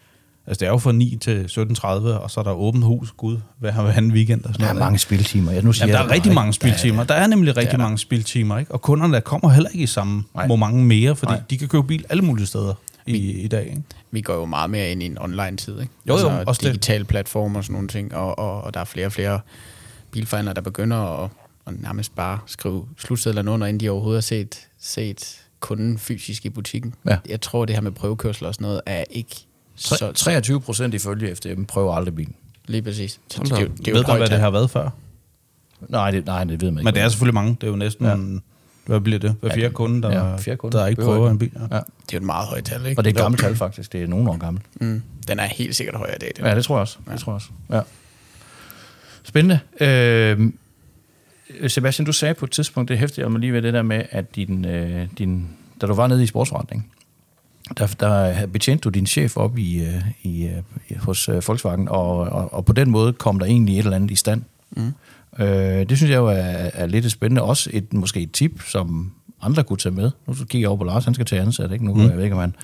Altså, det er jo fra 9 til 17.30, og så er der åbent hus, gud, hver, hver anden weekend og sådan Der er noget. mange spiltimer. Jeg nu siger Jamen, der er rigtig mange spiltimer. Der er nemlig rigtig mange spiltimer, ikke? Og kunderne kommer heller ikke i samme Nej. moment mere, fordi Nej. de kan købe bil alle mulige steder i, i dag, ikke? Vi går jo meget mere ind i en online-tid, ikke? Altså, Jo, jo, også det. digitale platformer og sådan nogle ting, og, og, og der er flere og flere bilforhandlere, der begynder at, at nærmest bare skrive slutsedlerne under, inden de overhovedet har set, set kunden fysisk i butikken. Ja. Jeg tror, det her med prøvekørsel og sådan noget er ikke så, Tre- 23 procent ifølge FDM prøver aldrig bilen. lige præcis. Så det, det, det, det er jo Ved du, hvad det har været før? Nej, det, nej, det ved man ikke. Men det er selvfølgelig mange. Det er jo næsten... Ja. Ja. Hvad bliver det? Hver Ja, fjerde kunde, der, ja, fjerde kunde. der ikke prøver en bil. Ja. Ja. Det er jo et meget højt tal, ikke? Og det er et gammelt tal, faktisk. Det er nogle år gammelt. Mm. Den er helt sikkert højere i dag. Den. Ja, det tror jeg også. Det tror jeg også. Ja. Spændende. Øh, Sebastian, du sagde på et tidspunkt, det hæftige om lige ved det der med, at din, øh, din, da du var nede i sportsforretning, der, der betjente du din chef op i, øh, i, øh, hos øh, Volkswagen, og, og, og på den måde kom der egentlig et eller andet i stand. Mm. Øh, det synes jeg jo er, er lidt spændende. Også et, måske et tip, som andre kunne tage med. Nu kigger jeg over på Lars, han skal til ansat, ikke? Nu, mm. jeg ved ikke, om han...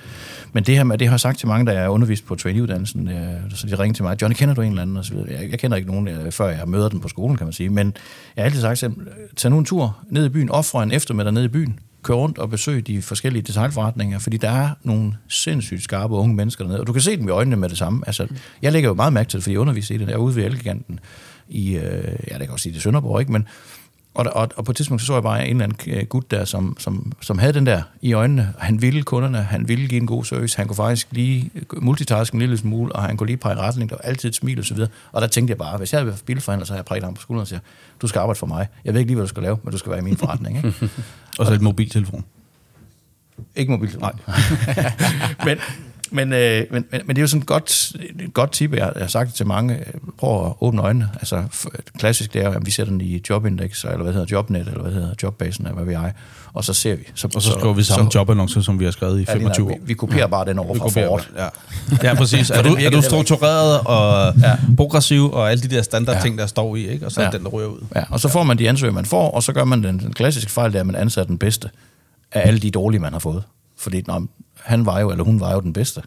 Men det her med, det har jeg sagt til mange, der er undervist på trainee-uddannelsen, øh, så de ringer til mig, Johnny, kender du en eller anden? Og så videre. Jeg, jeg kender ikke nogen, øh, før jeg møder dem på skolen, kan man sige. Men jeg har altid sagt til dem, tag nu en tur ned i byen, ofre en eftermiddag ned i byen, kør rundt og besøg de forskellige detailforretninger, fordi der er nogle sindssygt skarpe unge mennesker dernede, og du kan se dem i øjnene med det samme. Altså, jeg lægger jo meget mærke til det, fordi jeg underviser i det. Jeg er ude ved Elgiganten i, øh, ja, det kan også sige det er Sønderborg, ikke? Men, og, og, og på et tidspunkt så, så jeg bare en eller anden øh, gut der, som, som, som havde den der i øjnene. Han ville kunderne, han ville give en god service, han kunne faktisk lige multitaske en lille smule, og han kunne lige pege retning, der var altid et smil og så videre. Og der tænkte jeg bare, hvis jeg havde været bilforhandler, så havde jeg præget ham på skulderen og siger, du skal arbejde for mig. Jeg ved ikke lige, hvad du skal lave, men du skal være i min forretning. Ikke? Og så et mobiltelefon. Ikke mobil. Nej. men, men, øh, men, men, men det er jo sådan et godt, et godt tip, jeg jeg har sagt det til mange. Prøv at åbne øjnene. Altså, klassisk det er, at vi sætter den i Jobindex, eller hvad hedder Jobnet, eller hvad hedder Jobbasen, eller hvad vi er. Og så ser vi. Så, Og så skriver vi samme jobannonce, som vi har skrevet i Ja, lige 25 nok. år. Vi, vi kopierer bare den over Vi fra Ford. Ja. ja, præcis. er, du, er du struktureret og ja. progressiv, og alle de der standardting, Ja. der står i, ikke? og så er Ja. den, der ryger ud. Ja, og så får man de ansøgere, man får, og så gør man den, den klassiske fejl, det er, at man ansætter den bedste af alle de dårlige, man har fået. Fordi nå, han var jo, eller hun var jo den bedste.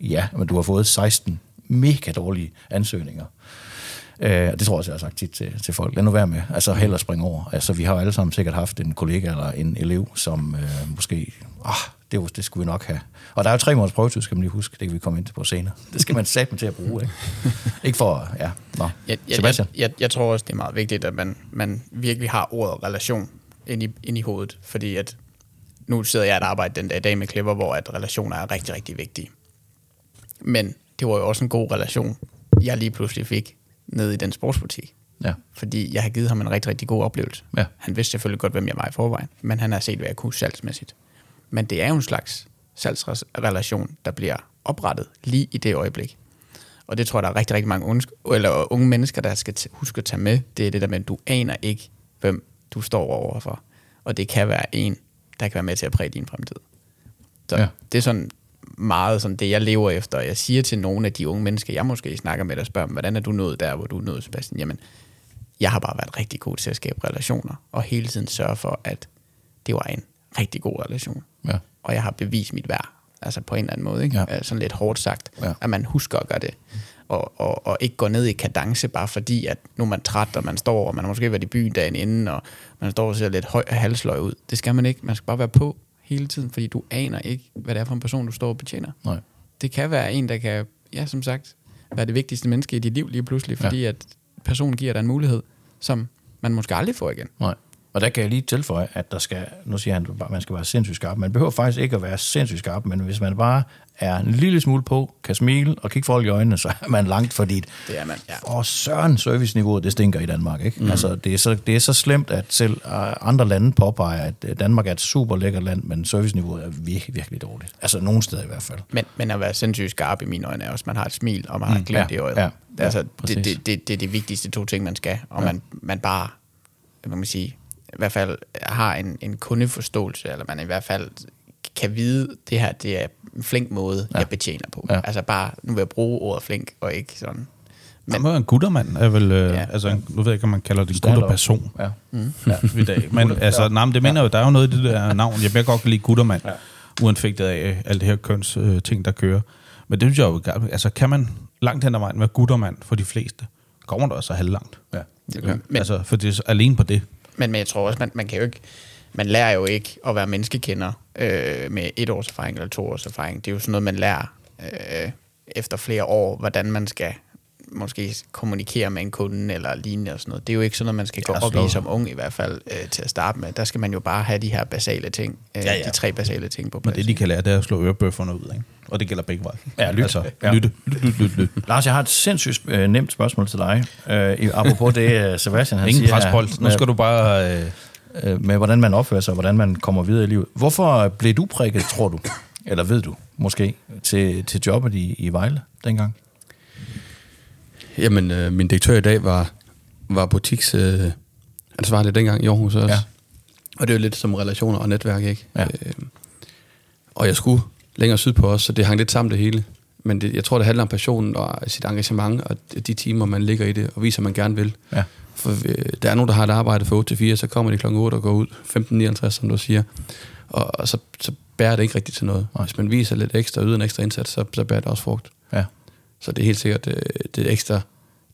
Ja, men du har fået 16 mega dårlige ansøgninger. Øh, og det tror jeg også, jeg har sagt tit til, til folk. Lad nu være med. Altså hellere springe over. Altså vi har jo alle sammen sikkert haft en kollega eller en elev, som øh, måske, ah, det, det skulle vi nok have. Og der er jo tre måneders prøvetid, skal man lige huske. Det kan vi komme ind på senere. Det skal man satme til at bruge, ikke? ikke for, ja, nå. Jeg, jeg, Sebastian? jeg, jeg, jeg tror også, det er meget vigtigt, at man, man virkelig har ordet relation ind i, ind i hovedet, fordi at nu sidder jeg et arbejde den der dag med klipper, hvor at relationer er rigtig, rigtig vigtige. Men det var jo også en god relation, jeg lige pludselig fik ned i den sportsbutik. Ja. Fordi jeg har givet ham en rigtig, rigtig god oplevelse. Ja. Han vidste selvfølgelig godt, hvem jeg var i forvejen, men han har set, hvad jeg kunne salgsmæssigt. Men det er jo en slags salgsrelation, der bliver oprettet lige i det øjeblik. Og det tror jeg, der er rigtig, rigtig mange unge, eller unge mennesker, der skal huske at tage med. Det er det der med, at du aner ikke, hvem du står overfor. Og det kan være en, der kan være med til at præge din fremtid. Så Ja. det er sådan meget sådan det, jeg lever efter. Jeg siger til nogle af de unge mennesker, jeg måske snakker med, der spørger dem, hvordan er du nået der, hvor du er nået, Sebastian? Jamen, jeg har bare været rigtig god til at skabe relationer, og hele tiden sørge for, at det var en rigtig god relation. Ja. Og jeg har bevist mit værd, altså på en eller anden måde, ikke? Ja. Sådan lidt hårdt sagt, ja. at man husker at gøre det. Og, og, og ikke går ned i kadence, bare fordi, at nu er man træt, og man står, og man har måske været i byen dagen inden, og man står og ser lidt høj halsløg ud. Det skal man ikke. Man skal bare være på hele tiden, fordi du aner ikke, hvad det er for en person, du står og betjener. Nej. Det kan være en, der kan, ja, som sagt, være det vigtigste menneske i dit liv lige pludselig, fordi ja. at personen giver dig en mulighed, som man måske aldrig får igen. Nej. Og der kan jeg lige tilføje, at der skal, nu siger han, at man skal være sindssygt skarp. Man behøver faktisk ikke at være sindssygt skarp, men hvis man bare er en lille smule på, kan smile og kigge folk i øjnene, så er man langt, fordi Det er man, ja. og søren serviceniveauet, det stinker i Danmark. Ikke? Mm. Altså, det, er så, det er så slemt, at selv øh, andre lande påpeger, at øh, Danmark er et super lækkert land, men serviceniveauet er virkelig, virkelig dårligt. Altså nogle steder i hvert fald. Men, men at være sindssygt skarp i mine øjne er også, at man har et smil, og man har et glimt ja, i øjet. ja, altså, ja, det, præcis. det, det, det er de vigtigste to ting, man skal. Og ja. man, man bare, hvad man kan sige, i hvert fald har en, en kundeforståelse, eller man i hvert fald kan vide, det her det er en flink måde, ja. jeg betjener på. Ja. Altså bare, nu vil jeg bruge ordet flink, og ikke sådan. Men en guttermand er vel, øh, Ja. altså, en, nu ved jeg ikke, om man kalder det en gutterperson Ja. mm. ja, i dag. Men altså, nej, men det mener jo, der er jo noget i det der navn. Jeg vil godt lide guttermand, ja. uanfægtet af alt det her køns øh, ting, der kører. Men det synes jeg jo, altså kan man langt hen ad vejen være guttermand for de fleste, kommer der også halvlangt. Ja. Men, Men, altså, for det er alene på det men, men jeg tror også, man, man kan jo ikke, man lærer jo ikke at være menneskekender øh, med et års erfaring eller to års erfaring. Det er jo sådan noget, man lærer øh, efter flere år, hvordan man skal måske kommunikere med en kunde eller lignende og sådan noget. Det er jo ikke sådan noget, man skal gå op i som ung i hvert fald øh, til at starte med. Der skal man jo bare have de her basale ting, øh, ja, ja. de tre basale ting på Men plads. det, de kan lære, det er at slå ørebøfferne ud. Ikke? Og det gælder begge veje. Ja, lyt. Altså, Ja. lytte. Lyt, lyt, lyt, lyt. Lars, jeg har et sindssygt øh, nemt spørgsmål til dig. Øh, i- apropos det, øh, Sebastian han Ingen siger presbold. her, Nu skal du bare... Øh, øh, med hvordan man opfører sig, og hvordan man kommer videre i livet. Hvorfor blev du prikket, tror du, eller ved du måske, til, til jobbet i, i Vejle dengang? Jamen, øh, min direktør i dag var, var butiks øh, ansvarlig dengang i Aarhus også. Ja. Ja. Og det er jo lidt som relationer og netværk, ikke? Ja. Øh, og jeg skulle længere sydpå også, så det hang lidt sammen det hele. Men det, jeg tror, det handler om passionen og sit engagement, og de timer, man ligger i det, og viser, man gerne vil. Ja. For øh, der er nogen, der har et arbejde fra 8 til 4, så kommer de klokken 8 og går ud 15.59, som du siger. Og, og så, så bærer det ikke rigtigt til noget. Nej. Hvis man viser lidt ekstra og yder en ekstra indsats, så, så bærer det også frugt. Ja. Så det er helt sikkert øh, det ekstra,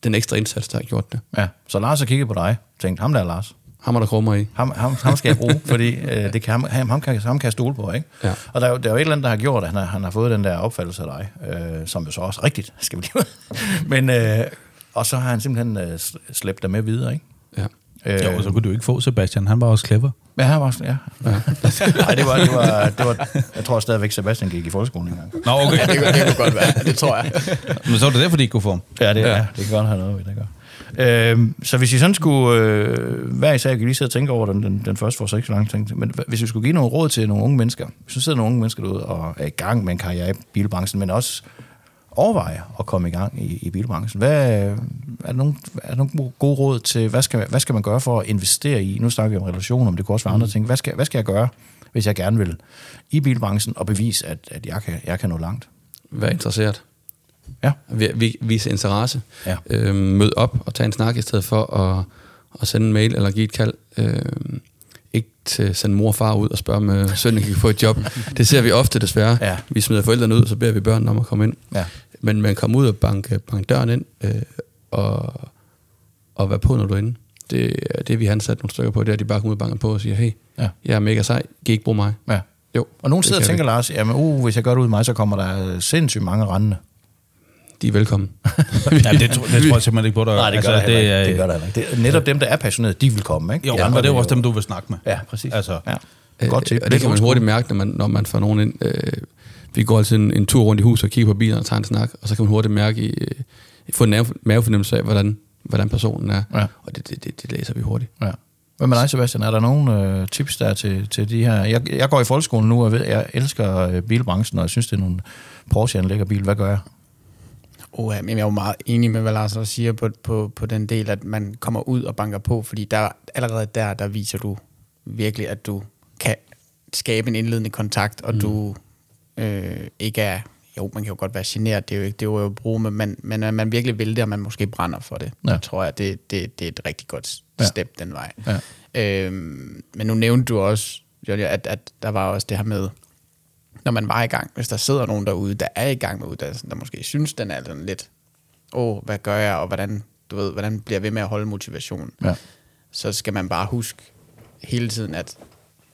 den ekstra indsats, der har gjort det. ja. Så Lars har kigget på dig og tænkt, ham der er Lars. Ham er der krummer i. Ham, ham, ham skal jeg bruge, fordi øh, det kan, ham, ham, ham, kan, ham kan jeg stole på, ikke? Ja. Og der er, jo, der er jo et eller andet, der har gjort, at han har, han har fået den der opfattelse af dig, øh, som jo så også rigtigt, skal vi lige Men, øh, og så har han simpelthen øh, slæbt dig med videre, ikke? Ja. Øh, jo, så kunne du ikke få Sebastian. Han var også clever. Ja, han var, ja. ja. Nej, det var, det, var, det var, jeg tror stadigvæk, Sebastian gik i folkeskolen engang. Nå, okay. det, kunne- det kunne godt være, det tror jeg. Men så var det derfor, de ikke kunne få ham. Ja, det, ja. ja, det kan godt have noget ved det, gør. Øhm, så hvis I sådan skulle, øh, hver især kan lige sidde og tænke over den, den, den første for så ikke så langt tænkt, men hvis vi skulle give nogle råd til nogle unge mennesker, hvis du sidder nogle unge mennesker derude og er i gang med en karriere i bilbranchen, men også overvejer at komme i gang i, i bilbranchen, hvad, er, der nogle, er der nogle gode råd til, hvad skal, hvad skal man gøre for at investere i, nu snakker vi om relationer, men det kunne også være andre ting, hvad skal, hvad skal jeg gøre, hvis jeg gerne vil i bilbranchen og bevise, at, at jeg, kan, jeg kan nå langt? Vær interesseret. Ja. Vi- vi- Vise interesse. Ja. Øhm, mød op og tage en snak i stedet for at, at sende en mail eller give et kald. Øhm, ikke til sende mor og far ud og spørge, om øh, sønnen kan få et job. Det ser vi ofte desværre. Ja. Vi smider forældrene ud, og så beder vi børnene om at komme ind. Ja. Men man kommer ud og banke, banke døren ind øh, og, og være på, når du er inde. Det er det, vi har ansat nogle stykker på, det er, at de bare kommer ud og banker på og siger, hey, Ja. jeg er mega sej, kan I ikke bruge mig? Ja. Jo, Og nogen sidder og tænker. Lars, jamen, uh, hvis jeg gør det ud i mig, så kommer der sindssygt mange rendende. De er velkommen. Ja, det, tror, det tror jeg simpelthen ikke på dig. Nej, det gør altså, det, det, er, det gør der ikke. Det er netop dem, der er passionerede, de vil komme, ikke? Jo, ja, og det er jo også dem, du vil snakke med. Ja, præcis. Altså, ja. Godt tip. Øh, og det kan man hurtigt mærke, når man, når man får nogen ind. Øh, vi går altid en, en tur rundt i huset og kigger på bilerne og tager en snak, og så kan man hurtigt mærke, i, øh, få en mave- mavefornemmelse af, hvordan, hvordan personen er. Ja. Og det, det, det, det læser vi hurtigt. Ja. Hvad med dig, Sebastian? Er der nogle øh, tips der til, til de her? Jeg, jeg går i folkeskolen nu, og ved, jeg elsker øh, bilbranchen, og jeg synes, det er nogle Porsche, en lækker bil. Hvad gør jeg? Oh, men jeg er jo meget enig med, hvad Lars også siger på, på, på den del, at man kommer ud og banker på, fordi der, allerede der, der viser du virkelig, at du kan skabe en indledende kontakt, og mm. du øh, ikke er, jo, man kan jo godt være generet, det er jo ikke det er jo at bruge, men, man, men at man virkelig vil det, og man måske brænder for det. Ja. Ja. tror jeg, det, det, det er et rigtig godt Ja. step den vej. Ja. Øhm, men nu nævnte du også, Jolja, at, at der var også det her med, når man var i gang, hvis der sidder nogen derude, der er i gang med uddannelsen, der måske synes, den er sådan lidt åh, hvad gør jeg, og hvordan, du ved, hvordan bliver jeg ved med at holde motivationen, Ja. så skal man bare huske hele tiden, at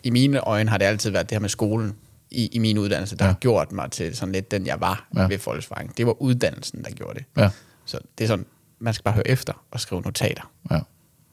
i mine øjne har det altid været det her med skolen i, i min uddannelse, der ja. har gjort mig til sådan lidt den, jeg var Ja. ved Volkswagen. Det var uddannelsen, der gjorde det. Ja. Så det er sådan, man skal bare høre efter og skrive notater. Ja.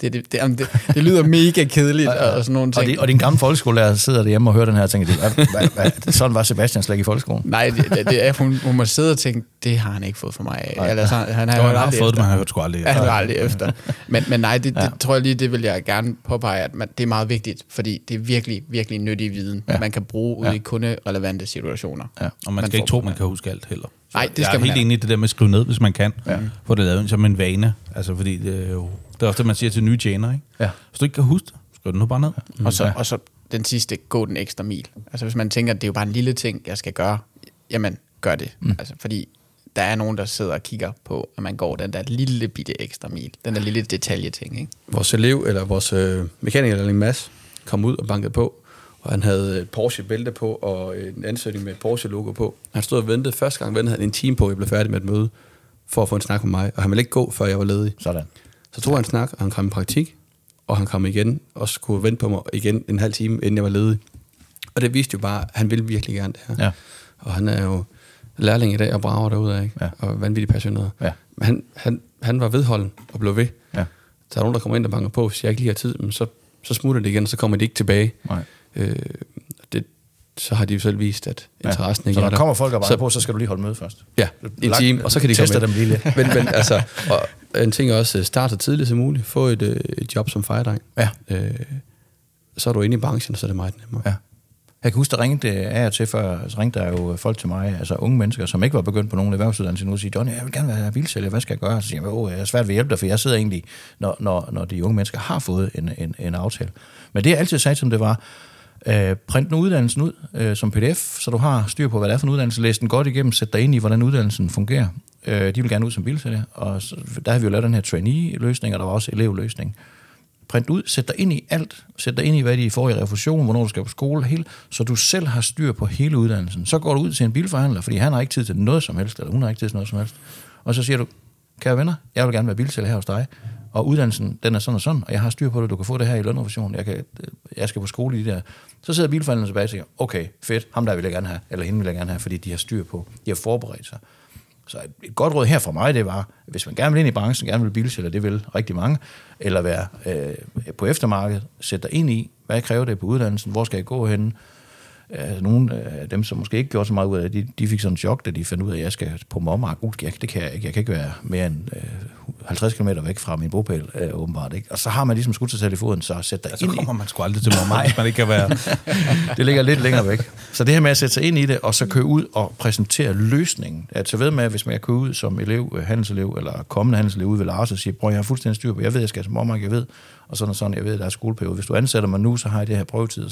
Det, det, det, jamen, det, det lyder mega kedeligt og sådan nogle Og, ting. de, og din gamle folkeskolelærer sidder derhjemme og hører den her og tænker, hvad, hvad, hvad, sådan var Sebastian slet ikke i folkeskolen. Nej, det, det, det er, hun, hun må sidde og tænke, det har han ikke fået for mig. Eller så, han har, Jo, han har aldrig fået det, efter. men han har hørt sgu aldrig. Ja, han har aldrig efter. Men, men nej, det, det tror jeg lige, det vil jeg gerne påpege, at man, det er meget vigtigt, fordi det er virkelig, virkelig nyttig viden, Ja. ja. man kan bruge ude Ja. i kunderelevante situationer. Ja. Og man skal får ikke tro, man det. kan huske alt heller. Nej, det jeg skal er man helt enig i det der med at skrive ned, hvis man kan. Ja. Få det lavet som en vane. Altså, fordi det er jo... Det er også det, man siger til nye tjenere, ikke? Ja. Hvis du ikke kan huske det, skriv det nu bare ned. Mm. Og, så, Ja. og så den sidste, gå den ekstra mil. Altså hvis man tænker, at det er jo bare en lille ting, jeg skal gøre, jamen gør det. Mm. Altså, fordi der er nogen, der sidder og kigger på, at man går den der lille bitte ekstra mil. Den der lille detaljeting, ikke? Vores elev, eller vores øh, mekaniker, Mads, kom ud og bankede på, og han havde et Porsche-bælte på, og en ansøgning med et Porsche-logo på. Han stod og ventede. Første gang ventede han en time på, at jeg blev færdig med et møde, for at få en snak med mig, og han ville ikke gå, før jeg var ledig. Sådan. Så tog han en snak, og han kom i praktik, og han kom igen, og skulle vente på mig igen en halv time, inden jeg var ledig. Og det viste jo bare, at han ville virkelig gerne det her. Ja. Og han er jo lærling i dag og brager derudad, ikke? Ja. og vanvittigt passioneret. Ja. Men han, han, han var vedholden og blev ved. Ja. Der er nogen, der kommer ind og banker på, hvis jeg ikke lige har tid, men så, så smutter det igen, og så kommer de ikke tilbage. Nej. Øh, det, så har de jo selv vist, at interessen ja. ikke Så når er der kommer folk og banker på, så skal du lige holde møde først. Ja, en time, og så kan de komme dem lige lidt. men, men altså, og en ting er også, øh, start så tidligt som muligt. Få et, øh, et job som fejdreng. Ja. Øh, så er du inde i branchen, så er det meget nemmere. Ja. Jeg kan huske, der ringede af og til før, så ringte der jo folk til mig, altså unge mennesker, som ikke var begyndt på nogen erhvervsuddannelse nu, og sige, Johnny, jeg vil gerne være bilsælger, hvad skal jeg gøre? Så siger jeg, åh, jeg er svært ved at hjælpe dig, for jeg sidder egentlig, når, når, når de unge mennesker har fået en, en, en aftale. Men det jeg altid sagde, som det var, øh, print nu uddannelsen ud øh, som pdf, så du har styr på, hvad det er for en uddannelse, læs den godt igennem, sæt dig ind i, hvordan uddannelsen fungerer. Øh, de vil gerne ud som bilsælger, og så, der har vi jo lavet den her trainee-løsning, og der var også elevløsning print ud, sæt dig ind i alt, sæt dig ind i, hvad de får i refusion, hvornår du skal på skole, hele, så du selv har styr på hele uddannelsen. Så går du ud til en bilforhandler, fordi han har ikke tid til noget som helst, eller hun har ikke tid til noget som helst. Og så siger du, kære venner, jeg vil gerne være bilsælger her hos dig, og uddannelsen, den er sådan og sådan, og jeg har styr på det, du kan få det her i lønrefusion, jeg, kan, øh, jeg skal på skole i det der. Så sidder bilforhandleren tilbage og siger, okay, fedt, ham der vil jeg gerne have, eller hende vil jeg gerne have, fordi de har styr på, de har forberedt sig. Så et- et godt råd her fra mig, det var, hvis man gerne vil ind i branchen, gerne vil bilsælger, det vil rigtig mange, eller være øh, på eftermarkedet, sæt dig ind i, hvad kræver det på uddannelsen, hvor skal jeg gå hen? Øh, nogle af dem, som måske ikke gjorde så meget ud af det, de, de fik sådan en chok, da de fandt ud af, at jeg skal på mommark. Uh, det kan jeg ikke. Jeg kan ikke være mere end øh, 50 km væk fra min bopæl, øh, åbenbart. Ikke? Og så har man ligesom skudt sig selv i foden, så sæt dig Så ind i kommer man sgu aldrig til mormor, hvis man ikke kan være... det ligger lidt længere væk. Så det her med at sætte sig ind i det, og så køre ud og præsentere løsningen. At så ved med, at hvis man kører ud som elev, øh, handelselev, eller kommende handelselev ud ved Lars og siger, prøv, jeg har fuldstændig styr på, jeg ved, jeg skal til mormark, jeg ved, og sådan og sådan, jeg ved, der er skoleperiode. Hvis du ansætter mig nu, så har jeg det her prøvetid og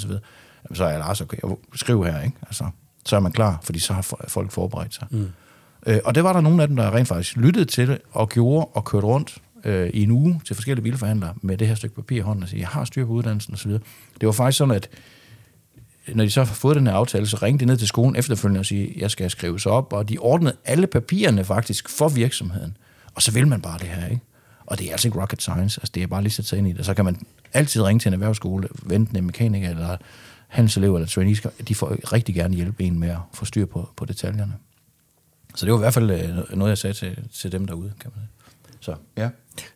så er jeg Lars, okay, jeg skriv her, ikke? Altså, så er man klar, fordi så har fo- folk forberedt sig. Mm. Øh, og det var der nogle af dem, der rent faktisk lyttede til det, og gjorde og kørte rundt øh, i en uge til forskellige bilforhandlere med det her stykke papir i hånden og sige, jeg har styr på uddannelsen osv. Det var faktisk sådan, at når de så har fået den her aftale, så ringte de ned til skolen efterfølgende og sige, jeg skal skrives op, og de ordnede alle papirerne faktisk for virksomheden. Og så vil man bare det her, ikke? Og det er altså ikke rocket science, altså det er bare lige at sætte sig ind i det. Så kan man altid ringe til en erhvervsskole, vente en mekaniker eller handelselev eller trainee, de får rigtig gerne hjælpe en med at få styr på, på detaljerne. Så det var i hvert fald øh, noget, jeg sagde til, til dem derude, kan man sige. Så ja.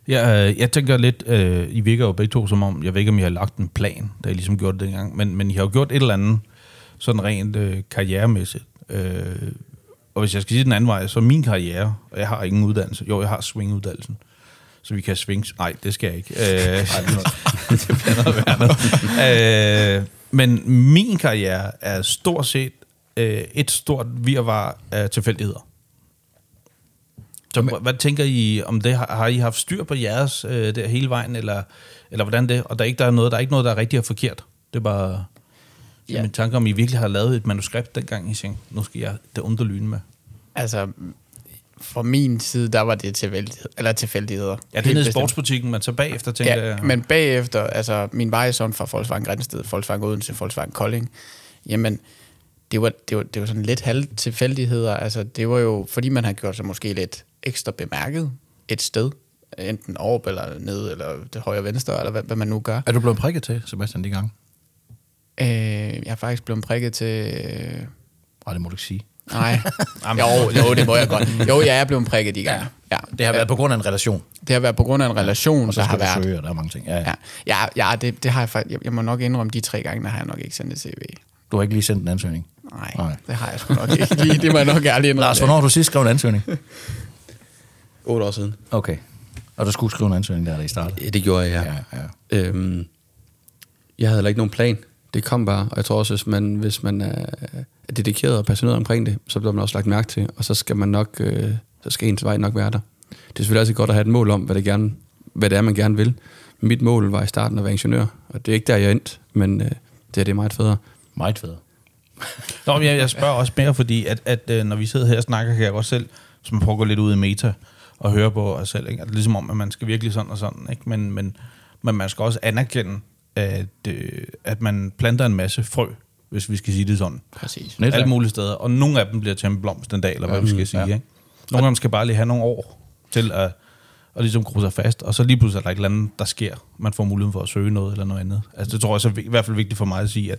Jeg, øh, jeg tænker lidt, øh, I virker jo begge to som om, jeg ved ikke, om I har lagt en plan, da I ligesom gjorde det dengang, men, men I har jo gjort et eller andet sådan rent øh, karrieremæssigt. Øh, og hvis jeg skal sige den anden vej, så min karriere, og jeg har ingen uddannelse, jo, jeg har swinguddannelsen, så vi kan swing... Nej, det skal jeg ikke. Øh, det bliver noget øh, men min karriere er stort set øh, et stort virvar af tilfældigheder. Så hvad, hvad tænker I om det? Har, har I haft styr på jeres øh, der hele vejen, eller, eller hvordan det? Og der er, ikke, der, er noget, der er ikke noget, der er rigtigt og forkert. Det er bare. Ja. min tanke om, I virkelig har lavet et manuskript dengang, I tænkte, nu skal jeg det underlyne med. Altså, fra min side, der var det tilfældighed, eller tilfældigheder. Ja, det er nede i sportsbutikken, men så bagefter tænker Ja, jeg... men bagefter, altså min vej sådan fra Volkswagen Grænsted, Volkswagen Odense, Volkswagen Kolding, jamen, det var, det var, det var sådan lidt halv tilfældigheder. Altså, det var jo, fordi man har gjort sig måske lidt ekstra bemærket et sted, enten op eller ned, eller det højre venstre, eller hvad, hvad man nu gør. Er du blevet prikket til, Sebastian, de gange? Øh, jeg er faktisk blevet prikket til... Øh, Nej, det må du ikke sige. Nej, jo, jo, det må jeg godt. Jo, jeg er blevet prikket i gang. Ja. Det har været på grund af en relation. Det har været på grund af en relation, Og så der har været... søge, og der er mange ting. Ja, ja. Ja, ja, ja det, det har jeg faktisk... Jeg, jeg må nok indrømme, de tre gange, der har jeg nok ikke sendt et CV. Du har ikke lige sendt en ansøgning. Nej, Nej. Det har jeg sgu nok ikke lige. Det må jeg nok ærligt indrømme. Lars, hvornår har du sidst skrevet en ansøgning? 8 år siden. Okay. Og du skulle skrive en ansøgning, der da I startede? Ja, det gjorde jeg, Ja, ja. ja. Øhm, jeg havde heller ikke nogen plan. Det kom bare, og jeg tror også, hvis man, hvis man er, er dedikeret og passioneret omkring det, så bliver man også lagt mærke til, og så skal man nok, øh, så skal ens vej nok være der. Det er selvfølgelig altid godt at have et mål om, hvad det, gerne, hvad det er, man gerne vil. Mit mål var i starten at være ingeniør, og det er ikke der, jeg endte, men øh, det, er, det er meget federe. Meget federe. Nå, men jeg, jeg spørger også mere, fordi at, at at når vi sidder her og snakker, kan jeg også selv, som prøver at gå lidt ud i meta, og høre på os selv. Ikke? At det er ligesom om, at man skal virkelig sådan og sådan. Ikke? Men, men, men man skal også anerkende, at, øh, at man planter en masse frø, hvis vi skal sige det sådan. Præcis. Netværk. Alle mulige steder. Og nogle af dem bliver til en blomst en dag, eller hvad vi skal sige. ja. Ikke? Nogle af dem skal bare lige have nogle år til at, at ligesom gro sig fast. Og så lige pludselig er der et eller andet, der sker. Man får muligheden for at søge noget eller noget andet. Altså, det tror jeg så er i hvert fald vigtigt for mig at sige, at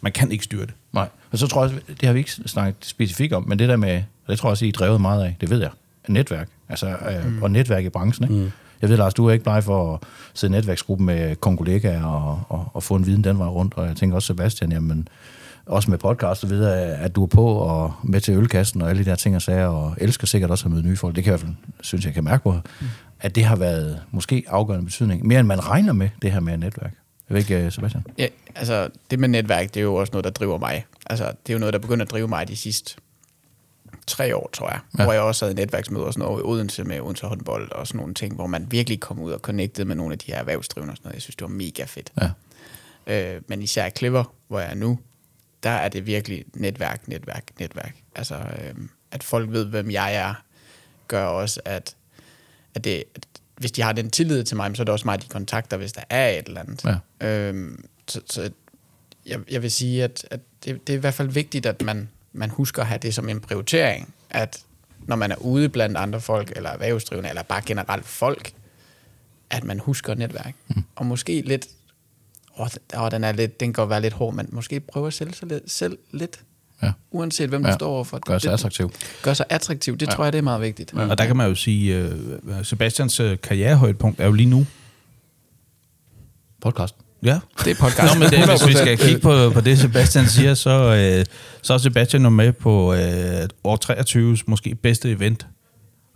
man kan ikke styre det. Nej. Og så tror jeg, også- det har vi ikke snakket specifikt om, men det der med, og det tror jeg også, I er drevet meget af, det ved jeg, netværk. Altså, øh, mm. og netværk i branchen, ikke? Mm. Jeg ved, Lars, du er ikke bleg for at sidde i netværksgruppen med kollegaer og, og, og, få en viden den vej rundt, og jeg tænker også, Sebastian, jamen, også med podcast og videre, at du er på og med til ølkassen og alle de der ting og sager, og elsker sikkert også at møde nye folk. Det kan jeg i hvert fald, synes jeg, kan mærke på, mm. at det har været måske afgørende betydning. Mere end man regner med, det her med netværk. Jeg ved ikke, øh, Sebastian? Ja, altså, det med netværk, det er jo også noget, der driver mig. Altså, det er jo noget, der begynder at drive mig de sidste tre år, tror jeg. Ja. Hvor jeg også havde netværksmøder og sådan noget i Odense med Odense håndbold og sådan nogle ting, hvor man virkelig kom ud og connectede med nogle af de her erhvervsdrivende og sådan noget. Jeg synes, det var mega fedt. Ja. Øh, men især i Clever, hvor jeg er nu, der er det virkelig netværk, netværk, netværk. Altså, øh, at folk ved, hvem jeg er, gør også, at, at, det, at hvis de har den tillid til mig, så er det også mig, de kontakter, hvis der er et eller andet. Ja. Øhm, så, så jeg, jeg vil sige, at, at det, det er i hvert fald vigtigt, at man, man husker at have det som en prioritering, at når man er ude blandt andre folk, eller erhvervsdrivende, eller bare generelt folk, at man husker netværk. Mm. Og måske lidt, åh, den, er lidt, den kan være lidt hård, men måske prøve at sælge sig lidt, selv lidt, Ja. uanset hvem du Ja. står overfor. Gør sig Det- attraktiv. Gør sig attraktiv, det ja. tror jeg, det er meget vigtigt. Og der kan man jo sige, øh, Sebastians øh, karrierehøjdepunkt er jo lige nu. Podcast. Ja. Det er podcast. Nå, men det, hvis vi skal kigge på, på det, Sebastian siger, så, øh, så er Sebastian jo med på øh, år 23's måske bedste event,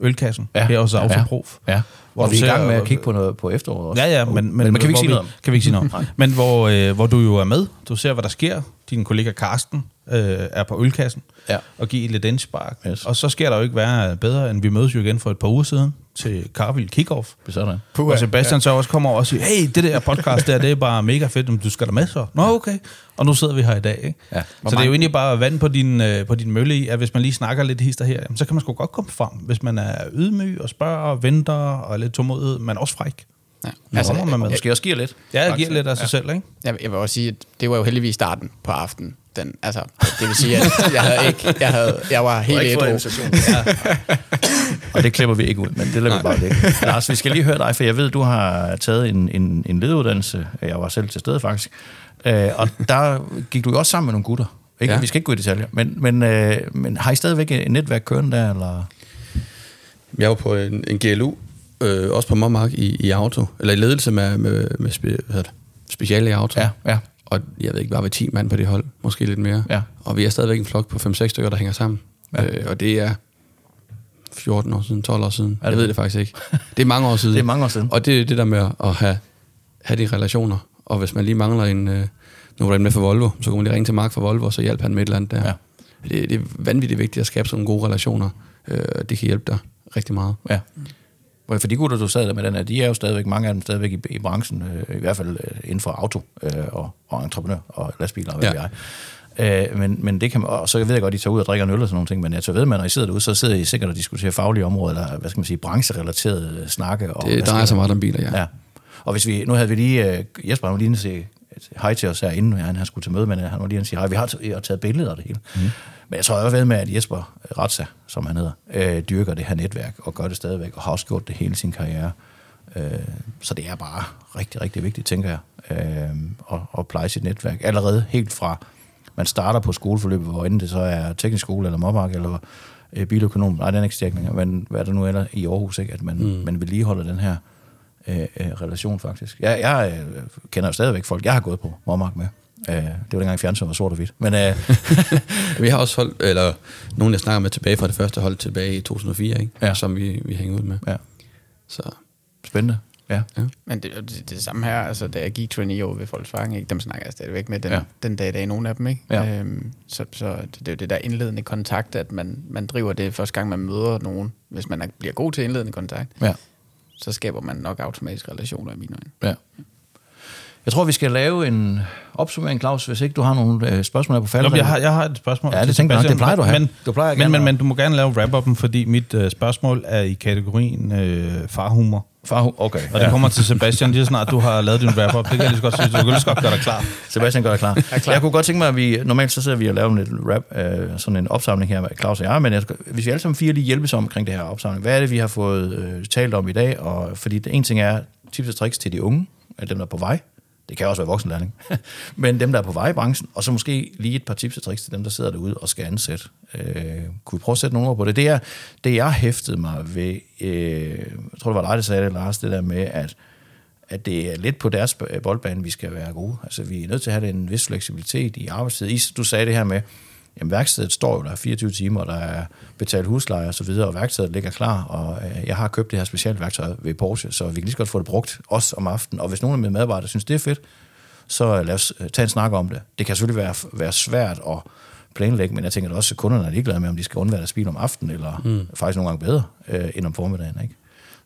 Ølkassen, ja. her hos Autoprof. Ja. Hvor Og du vi er i gang med at kigge på noget på efteråret også. Ja, ja, men, men, men, men kan vi ikke hvor sige noget om? Kan vi ikke sige noget om. men hvor, øh, hvor du jo er med, du ser, hvad der sker. Din kollega Karsten øh, er på Ølkassen Ja. og giver lidt indspark. Yes. Og så sker der jo ikke være bedre, end vi mødes jo igen for et par uger siden til Carvild Kickoff. Sådan. Puh, og Sebastian ja. så også kommer over og siger, hey, det der podcast der, det er bare mega fedt, om du skal der med så. Nå, okay. Og nu sidder vi her i dag, ikke? Ja. Hvor Så det er jo egentlig bare vand på din, øh, på din mølle i, at hvis man lige snakker lidt hister her, jamen, så kan man sgu godt komme frem, hvis man er ydmyg og spørger og venter og er lidt tålmodig, men også fræk. Ja. Altså, kommer man med. Måske også giver lidt. Ja, jeg giver lidt af sig selv, ikke? Jeg, jeg vil også sige, at det var jo heldigvis starten på aftenen. Den, altså, det vil sige, at jeg havde ikke, jeg, havde, jeg var helt ædru. Og det klipper vi ikke ud, men det lader vi bare det. Lars, vi skal lige høre dig, for jeg ved, du har taget en, en, en lederuddannelse. Jeg var selv til stede faktisk. Øh, og der gik du jo også sammen med nogle gutter. Ikke? Ja. Ja. Vi skal ikke gå i detaljer. Men, men, øh, men har I stadigvæk et netværk kørende der? Eller? Jeg var på en, en GLU, øh, også på Mommark i, i auto, eller i ledelse med, med, med spe, hvad det, speciale i auto. Ja, ja. Og jeg ved ikke, var vi 10 mand på det hold, måske lidt mere. Ja. Og vi er stadigvæk en flok på 5-6 stykker, der hænger sammen. Ja. Ja. Øh, og det er 14 år siden, 12 år siden. det Jeg ved det? faktisk ikke. Det er mange år siden. Det er mange år siden. Og det er det der med at have, have de relationer. Og hvis man lige mangler en... Øh, nu var der med for Volvo, så kunne man lige ringe til Mark fra Volvo, og så hjælpe han med et eller andet der. Ja. Det, det er vanvittigt vigtigt at skabe sådan nogle gode relationer. Øh, det kan hjælpe dig rigtig meget. Ja. For de gutter, du sad der med den her, de er jo stadigvæk, mange af dem stadigvæk i, i branchen, øh, i hvert fald øh, inden for auto øh, og, og entreprenør og lastbiler og hvad Ja. ja. jeg. Øh, men, men det kan man, og så ved jeg godt, at I tager ud og drikker en øl og sådan nogle ting, men jeg tager ved med, når I sidder derude, så sidder I sikkert og diskuterer faglige områder, eller hvad skal man sige, brancherelaterede snakke. Og Det drejer sig meget om biler, ja. Ja. Og hvis vi, nu havde vi lige, øh, Jesper han lige inde sige hej til os her, inden han, han skulle til møde, men øh, han var lige inde og sige hej, vi har t- og taget billeder af det hele. Mm. Men jeg tror også ved med, at Jesper Ratsa, som han hedder, øh, dyrker det her netværk og gør det stadigvæk, og har også gjort det hele sin karriere. Øh, så det er bare rigtig, rigtig vigtigt, tænker jeg, øh, at, at pleje sit netværk. Allerede helt fra, man starter på skoleforløbet, hvor enten det så er teknisk skole eller Mobak, eller øh, biløkonom, nej, den er ikke stærkning, men hvad er der nu eller i Aarhus, ikke? at man, mm. man vedligeholder den her øh, øh, relation faktisk. Jeg, jeg øh, kender jo stadigvæk folk, jeg har gået på Mormark med. Øh, det var dengang fjernsyn var sort og hvidt. Men, øh, vi har også holdt, eller nogen, jeg snakker med tilbage fra det første hold tilbage i 2004, ikke? Ja. som vi, vi hænger ud med. Ja. Så spændende. Ja. ja. Men det, det, det, samme her, altså da jeg gik trainee over ved Volkswagen, ikke, dem snakker jeg stadigvæk med den, Ja. den dag i dag, nogle af dem, ikke? Ja. Øhm, så, så det, det er jo det der indledende kontakt, at man, man driver det første gang, man møder nogen. Hvis man er, bliver god til indledende kontakt, ja. så skaber man nok automatisk relationer i mine øjne. Ja. Jeg tror, vi skal lave en opsummering, Claus, hvis ikke du har nogle øh, spørgsmål her på faldet. Jeg, har, jeg har et spørgsmål. Ja, det tænker jeg nok. Det plejer du at have. Men, Du plejer men, gerne men, at- men du må gerne lave wrap-up'en, fordi mit øh, spørgsmål er i kategorien øh, farhumor. Far, okay. Og det kommer til Sebastian lige så snart du har lavet din wrap-up. Det kan jeg lige så godt sige. Du kan lige så godt gøre dig klar. Sebastian gør dig klar. klar. Jeg kunne godt tænke mig, at vi... Normalt så sidder vi og laver en lidt rap, øh, sådan en opsamling her med Claus og jeg, men jeg, skal- hvis vi alle sammen fire lige hjælpes om omkring det her opsamling, hvad er det, vi har fået øh, talt om i dag? Og, fordi det, en ting er tips og tricks til de unge, øh, dem der er på vej. Det kan også være voksenlærling. men dem, der er på vej i branchen, og så måske lige et par tips og tricks til dem, der sidder derude og skal ansætte. Øh, kunne vi prøve at sætte nogle ord på det? Det er det, jeg hæftede mig ved, øh, jeg tror, det var dig, der sagde det, Lars, det der med, at at det er lidt på deres boldbane, vi skal være gode. Altså, vi er nødt til at have en vis fleksibilitet i arbejdstid. Du sagde det her med, jamen værkstedet står jo der 24 timer, og der er betalt husleje og så videre, og værkstedet ligger klar, og øh, jeg har købt det her specialværktøj ved Porsche, så vi kan lige så godt få det brugt, også om aftenen. Og hvis nogen af mine medarbejdere synes, det er fedt, så lad os øh, tage en snak om det. Det kan selvfølgelig være, være svært at planlægge, men jeg tænker også, at kunderne er ligeglade med, om de skal undvære deres bil om aftenen, eller mm. faktisk nogle gange bedre øh, end om formiddagen. Ikke?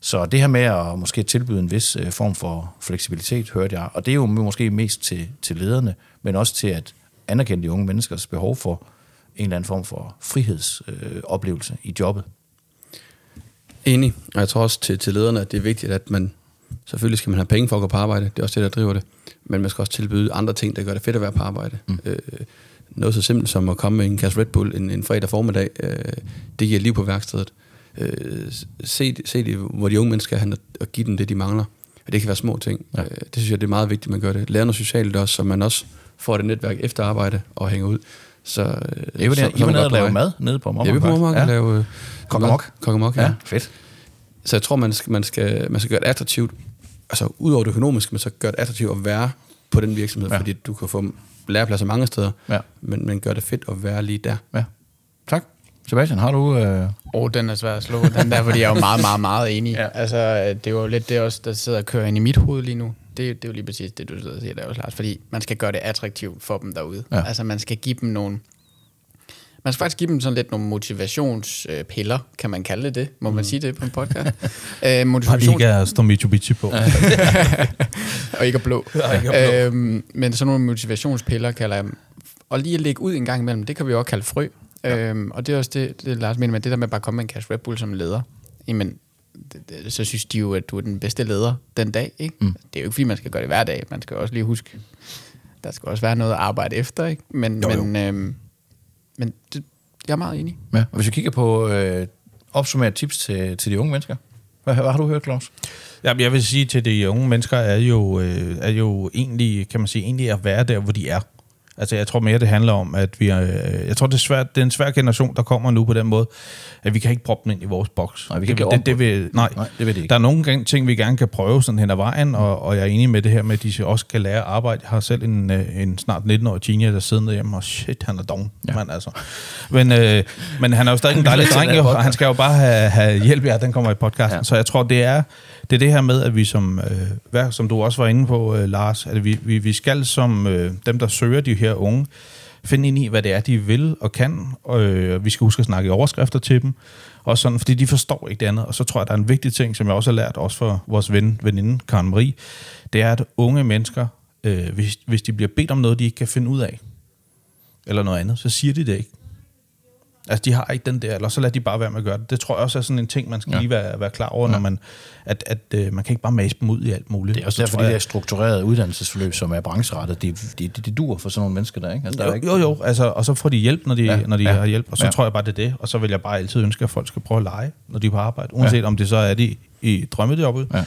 Så det her med at måske tilbyde en vis øh, form for fleksibilitet, hørte jeg, og det er jo måske mest til, til lederne, men også til at anerkende de unge menneskers behov for en eller anden form for frihedsoplevelse øh, i jobbet. Enig, og jeg tror også til, til lederne, at det er vigtigt, at man, selvfølgelig skal man have penge for at gå på arbejde, det er også det, der driver det, men man skal også tilbyde andre ting, der gør det fedt at være på arbejde. Mm. Øh, noget så simpelt som at komme med en kasse Red Bull en, en fredag formiddag, øh, det giver liv på værkstedet. Øh, se, se det, hvor de unge mennesker er hen, og, give dem det, de mangler. Og det kan være små ting. Ja. Øh, det synes jeg, det er meget vigtigt, man gør det. Lære noget socialt også, så man også får et netværk efter arbejde og hænger ud. Så, øh, I var, så- der, så I er var nede og på lave mad nede på Mormark. Ja, vi på Mormark ja. og lave øh, Kok og mok. Kok og mok, ja. Ja, fedt. Så jeg tror, man skal, man skal, man skal gøre det attraktivt, altså ud over det økonomiske, men så gøre det attraktivt at være på den virksomhed, Ja. fordi du kan få lærepladser mange steder, Ja. men, men gør det fedt at være lige der. Ja. Tak. Sebastian, har du... Øh... Og den er svær at slå, den der, fordi jeg er jo meget, meget, meget enig. Ja. Altså, det er jo lidt det også, der sidder og kører ind i mit hoved lige nu. Det, det er jo lige præcis det, du sidder og siger der også, Lars. Fordi man skal gøre det attraktivt for dem derude. Ja. Ja. Altså, man skal give dem nogle... Man skal faktisk give dem sådan lidt nogle motivationspiller, kan man kalde det? Må man sige det på en podcast? øh, Har motivation, ikke at stå Mitsubishi på. og ikke er blå. Og ikke er øhm, men sådan nogle motivationspiller kalder jeg dem. Og lige at lægge ud en gang imellem, det kan vi jo også kalde frø. Ja. Øhm, og det er også det, det Lars mener med, det der med bare at komme med en kasse Red Bull som leder. Jamen, så synes de jo, at du er den bedste leder den dag. Ikke? Mm. Det er jo ikke, fordi man skal gøre det hver dag. Man skal også lige huske, der skal også være noget at arbejde efter. Ikke? Men, Jo, jo. men, øhm, men det, jeg er meget enig. Ja. Og hvis vi kigger på øh, opsummeret tips til, til de unge mennesker, hvad, hvad har du hørt, Claus? Jamen, jeg vil sige til de unge mennesker, er jo, øh, er jo egentlig, kan man sige, egentlig at være der, hvor de er. Altså, jeg tror mere, det handler om, at vi er, øh, jeg tror, det er, svært, det er en svær generation, der kommer nu på den måde, at vi kan ikke proppe dem ind i vores boks. Nej, vi kan det, det, det, vil, nej, Nej, det vil det ikke. Der er nogle gange ting, vi gerne kan prøve sådan hen ad vejen, og, og jeg er enig med det her med, at de også kan lære at arbejde. Jeg har selv en, øh, en snart 19-årig teenager, der sidder hjemme, og shit, han er dog, ja. mand altså. Men, øh, men han er jo stadig en dejlig dreng, og han skal jo bare have, have hjælp, ja, den kommer i podcasten. Ja. Så jeg tror, det er, det er det her med, at vi som, øh, hvad, som du også var inde på, øh, Lars, at vi, vi, vi skal som øh, dem, der søger de her unge, finde ind i, hvad det er, de vil og kan. Og øh, vi skal huske at snakke i overskrifter til dem. Og sådan, fordi de forstår ikke det andet. Og så tror jeg, der er en vigtig ting, som jeg også har lært, også for vores ven, veninde, Karen Marie, det er, at unge mennesker, øh, hvis, hvis de bliver bedt om noget, de ikke kan finde ud af, eller noget andet, så siger de det ikke. Altså, de har ikke den der, eller så lader de bare være med at gøre det. Det tror jeg også er sådan en ting, man skal ja. lige være, være klar over, ja. når man, at, at øh, man kan ikke bare mase dem ud i alt muligt. Det er også Så derfor, det der strukturerede uddannelsesforløb, som er brancherettet, det, det, det, det dur for sådan nogle mennesker der, ikke? Altså, der er Jo, ikke jo, jo, altså, og så får de hjælp, når de, Ja, når de ja, har hjælp, og så ja. tror jeg bare, det er det. Og så vil jeg bare altid ønske, at folk skal prøve at lege, når de er på arbejde. Uanset ja. om det så er de i drømmejobbet, Ja.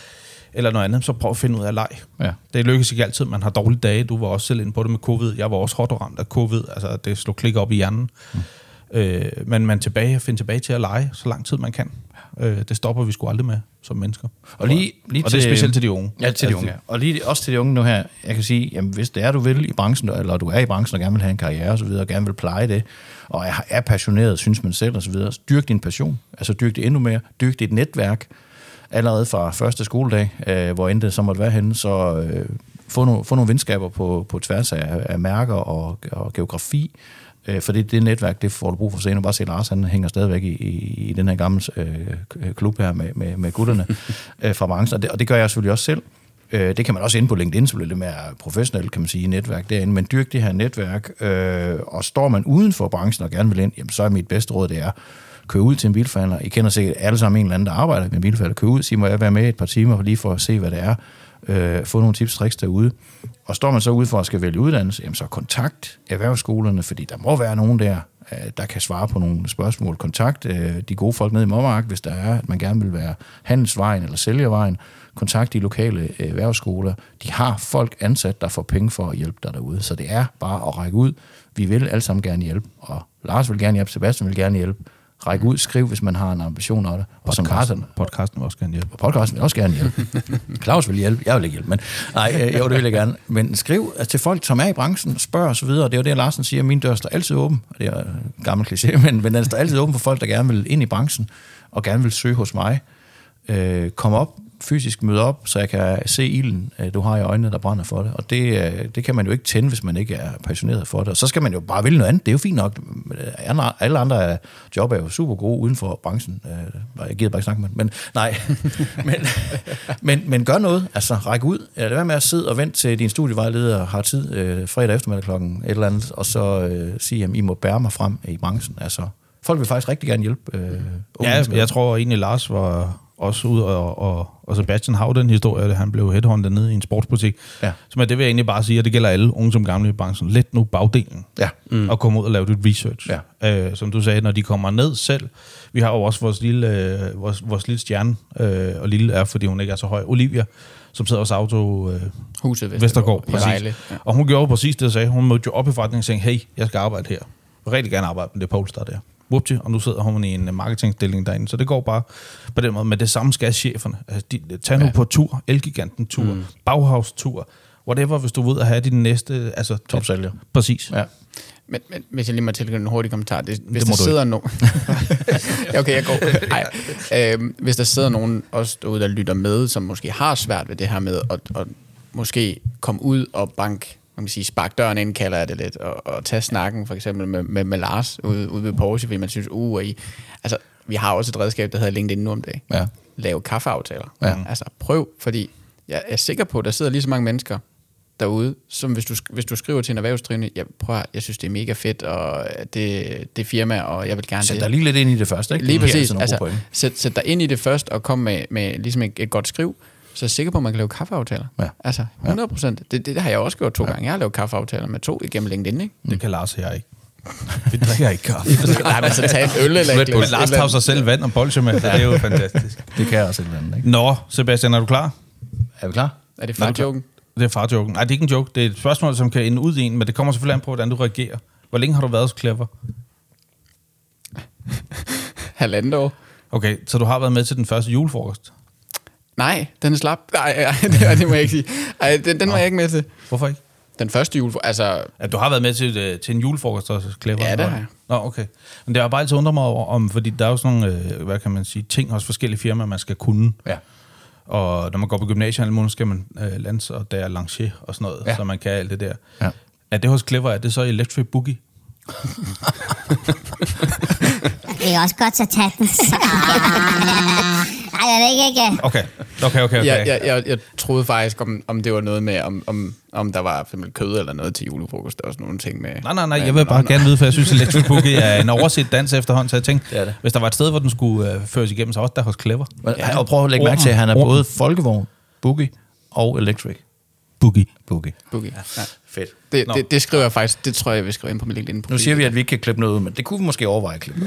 eller noget andet, så prøv at finde ud af at lege. Ja. Det lykkes ikke altid, man har dårlige dage. Du var også selv inde på det med covid. Jeg var også hårdt ramt af covid. Altså, det slog klik op i hjernen. Mm. Øh, men man tilbage, finder tilbage til at lege, så lang tid man kan. Øh, det stopper vi sgu aldrig med som mennesker. Og lige, lige og det er specielt til de unge. Ja, til de Altså, unge. ja. Og lige også til de unge nu her. Jeg kan sige, jamen, hvis det er, du vil i branchen, eller du er i branchen og gerne vil have en karriere og så videre, og gerne vil pleje det, og er, er passioneret, synes man selv og så videre, dyrk din passion. Altså dyrk det endnu mere. Dyrk dit netværk allerede fra første skoledag, øh, hvor end det så måtte være henne, så øh, få, nogle, få nogle venskaber på, på tværs af, af mærker og, og geografi, øh, for det, det netværk, det får du brug for senere. Bare se, Lars han hænger stadigvæk i, i, i den her gamle øh, klub her med, med, med gutterne øh, fra branchen, og det, og det gør jeg selvfølgelig også selv. Øh, det kan man også inde på LinkedIn, så bliver det mere professionelt, kan man sige, netværk derinde. Men dyrk det her netværk, øh, og står man uden for branchen og gerne vil ind, jamen, så er mit bedste råd, det er, køre ud til en bilforhandler. I kender sikkert alle sammen en eller anden, der arbejder med en bilforhandler. Kør ud, sig, må jeg være med et par timer, lige for at se, hvad det er. Øh, få nogle tips og tricks derude. Og står man så ude for at skal vælge uddannelse, jamen så kontakt erhvervsskolerne, fordi der må være nogen der, øh, der kan svare på nogle spørgsmål. Kontakt øh, de gode folk nede i Mommark, hvis der er, at man gerne vil være handelsvejen eller sælgervejen. Kontakt de lokale øh, erhvervsskoler. De har folk ansat, der får penge for at hjælpe dig derude. Så det er bare at række ud. Vi vil alle sammen gerne hjælpe, og Lars vil gerne hjælpe, Sebastian vil gerne hjælpe. Ræk ud, skriv, hvis man har en ambition om det. Og som Carsten, Podcasten, podcasten vil også gerne hjælpe. podcasten vil også gerne hjælpe. Claus vil hjælpe, jeg vil ikke hjælpe, men nej, øh, jo, det vil jeg gerne. Men skriv øh, til folk, som er i branchen, spørg videre. Det er jo det, Larsen siger, min dør står altid åben. Det er en gammel kliché, men, men den står altid åben for folk, der gerne vil ind i branchen, og gerne vil søge hos mig. Øh, kom op, fysisk møde op, så jeg kan se ilden, øh, du har i øjnene, der brænder for det. Og det, øh, det kan man jo ikke tænde, hvis man ikke er passioneret for det. Og så skal man jo bare vælge noget andet. Det er jo fint nok. Andre- Alle andre job er jo super gode uden for branchen. Øh, Jeg gider bare ikke snakke med dem. Men nej, men, men, men gør noget. Altså ræk ud. Lad være med at sidde og vente til din studievejleder har tid øh, fredag eftermiddag klokken et eller andet, og så øh, sige, at I må bære mig frem i branchen. Altså, folk vil faktisk rigtig gerne hjælpe. Øh, unge Ja, mennesker. jeg tror egentlig, Lars var også ud, og, og, og Sebastian har jo den historie, at han blev headhunted ned i en sportsbutik. Ja. Så men det vil jeg egentlig bare sige, at det gælder alle unge som gamle i branchen. Let nu bagdelen. Ja. Mm. Og komme ud og lave dit research. Ja. Øh, som du sagde, når de kommer ned selv. Vi har jo også vores lille, øh, vores, vores lille stjerne, øh, og lille er, fordi hun ikke er så høj, Olivia, som sidder hos Auto øh, Huset Vestergaard, Vestergaard. Præcis. Ja. Og hun gjorde præcis det, jeg sagde. Hun mødte jo op i forretningen og sagde, hey, jeg skal arbejde her. Jeg vil rigtig gerne arbejde med det Polestar der. Whoopty, og nu sidder hun i en marketingstilling derinde. Så det går bare på den måde. Men det samme skal cheferne. Altså, de, tag nu ja. på tur, Elgiganten tur, mm. Bauhaus tur, whatever, hvis du ud at have din næste... Altså, Topsælger. Præcis. Ja. Men, men hvis jeg lige må tilknytte en hurtig kommentar. Det, hvis Det der sidder nogen... okay, jeg går. Ej, øhm, hvis der sidder nogen også derude, der lytter med, som måske har svært ved det her med at, at måske komme ud og bank man kan sige, spark døren ind, kalder jeg det lidt, og, og tage snakken for eksempel med, med, med Lars ude, ude ved Porsche, fordi man synes, uh, I, altså, vi har også et redskab, der hedder LinkedIn nu om dagen. Ja. Lave kaffeaftaler. Ja. Altså prøv, fordi jeg er sikker på, at der sidder lige så mange mennesker derude, som hvis du, hvis du skriver til en erhvervsdrivende, jeg, prøv at, jeg synes, det er mega fedt, og det, det firma, og jeg vil gerne Sæt dig lige lidt ind i det første, ikke? Lige præcis. altså sæt, sæt dig ind i det først, og kom med, med ligesom et, et godt skriv, så er jeg sikker på, at man kan lave kaffeaftaler. Ja. Altså, 100 procent. Det, det, det, har jeg også gjort to ja. gange. Jeg har lavet kaffeaftaler med to igennem LinkedIn, ikke? Det kan Lars og jeg ikke. Vi drikker ikke kaffe. Nej, men så tag en øl eller et Men glas. Lars tager sig selv vand og bolsje med. Det er jo fantastisk. Det kan også et eller andet, ikke? Nå, Sebastian, er du klar? Er vi klar? Er det farjoken? Det er farjoken. Nej, det er ikke en joke. Det er et spørgsmål, som kan ende ud i en, men det kommer selvfølgelig an på, hvordan du reagerer. Hvor længe har du været så clever? Halvandet år? Okay, så du har været med til den første julefrokost. Nej, den er slap. Nej, ja, det, det må jeg ikke sige. Ej, den, den var jeg ikke med til. Hvorfor ikke? Den første jul, altså... At du har været med til, øh, til en julefrokost også, clever. Ja, det har jeg. Nå, okay. Men det har bare altid undret mig over, om, fordi der er jo sådan nogle, øh, hvad kan man sige, ting hos forskellige firmaer, man skal kunne. Ja. Og når man går på gymnasiet, måneder skal man øh, lands og der er langer og sådan noget, Ja. ja. så man kan alt det der. Ja. Er det hos Clever, er det så Electric Boogie? Det er også godt at tage den. så. Ej, jeg ved ikke, ikke. Okay. Okay, okay, okay. Jeg, jeg, jeg, jeg troede faktisk, om, om det var noget med, om, om, om der var for eksempel kød eller noget til julefrokost, og sådan nogle ting med... Nej, nej, nej, jeg vil bare Nå, gerne vide, for jeg synes, Electric Boogie er en overset dans efterhånden, så jeg tænkte, Det det. hvis der var et sted, hvor den skulle øh, føres igennem, så også der hos Clever. Ja. Og prøv at lægge mærke til, at han er både folkevogn, boogie og electric. Boogie. Boogie. Boogie. Ja. Fedt. Det, Nå. det, det, skriver jeg faktisk, det tror jeg, jeg vil skrive ind på min LinkedIn. Nu siger vi, at vi ikke kan klippe noget ud, men det kunne vi måske overveje at klippe.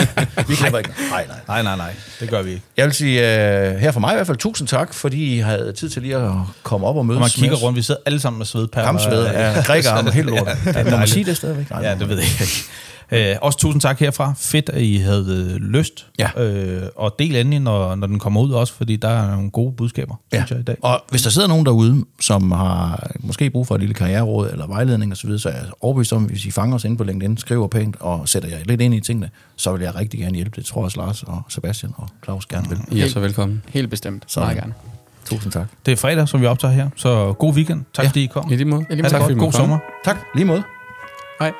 vi klipper ikke. Nej, nej. Nej, nej, nej, det gør vi ikke. Jeg vil sige, uh, her for mig i hvert fald, tusind tak, fordi I havde tid til lige at komme op og mødes Når man kigger rundt, vi sidder alle sammen med svedpærmer. Ramsved, ja, og helt lort. Ja, er Må man dejligt. sige det stadigvæk? Nej, Ja, det ved jeg ikke. Øh, også tusind tak herfra. Fedt, at I havde øh, lyst. Ja. Øh, og del endelig, når, når den kommer ud også, fordi der er nogle gode budskaber, Ja. synes jeg, i dag. Og hvis der sidder nogen derude, som har måske brug for et lille karriereråd eller vejledning osv., så er jeg overbevist om, hvis I fanger os inde på LinkedIn, skriver pænt og sætter jer lidt ind i tingene, så vil jeg rigtig gerne hjælpe. Det tror jeg også Lars og Sebastian og Claus gerne vil. I er så velkommen. Helt bestemt. Så- Meget gerne. Tusind tak. Det er fredag, som vi optager her, så god weekend. Tak Ja. fordi I kom. I lige måde. I lige måde. Ha' det godt. God sommer. Tak, lige måde. Hej.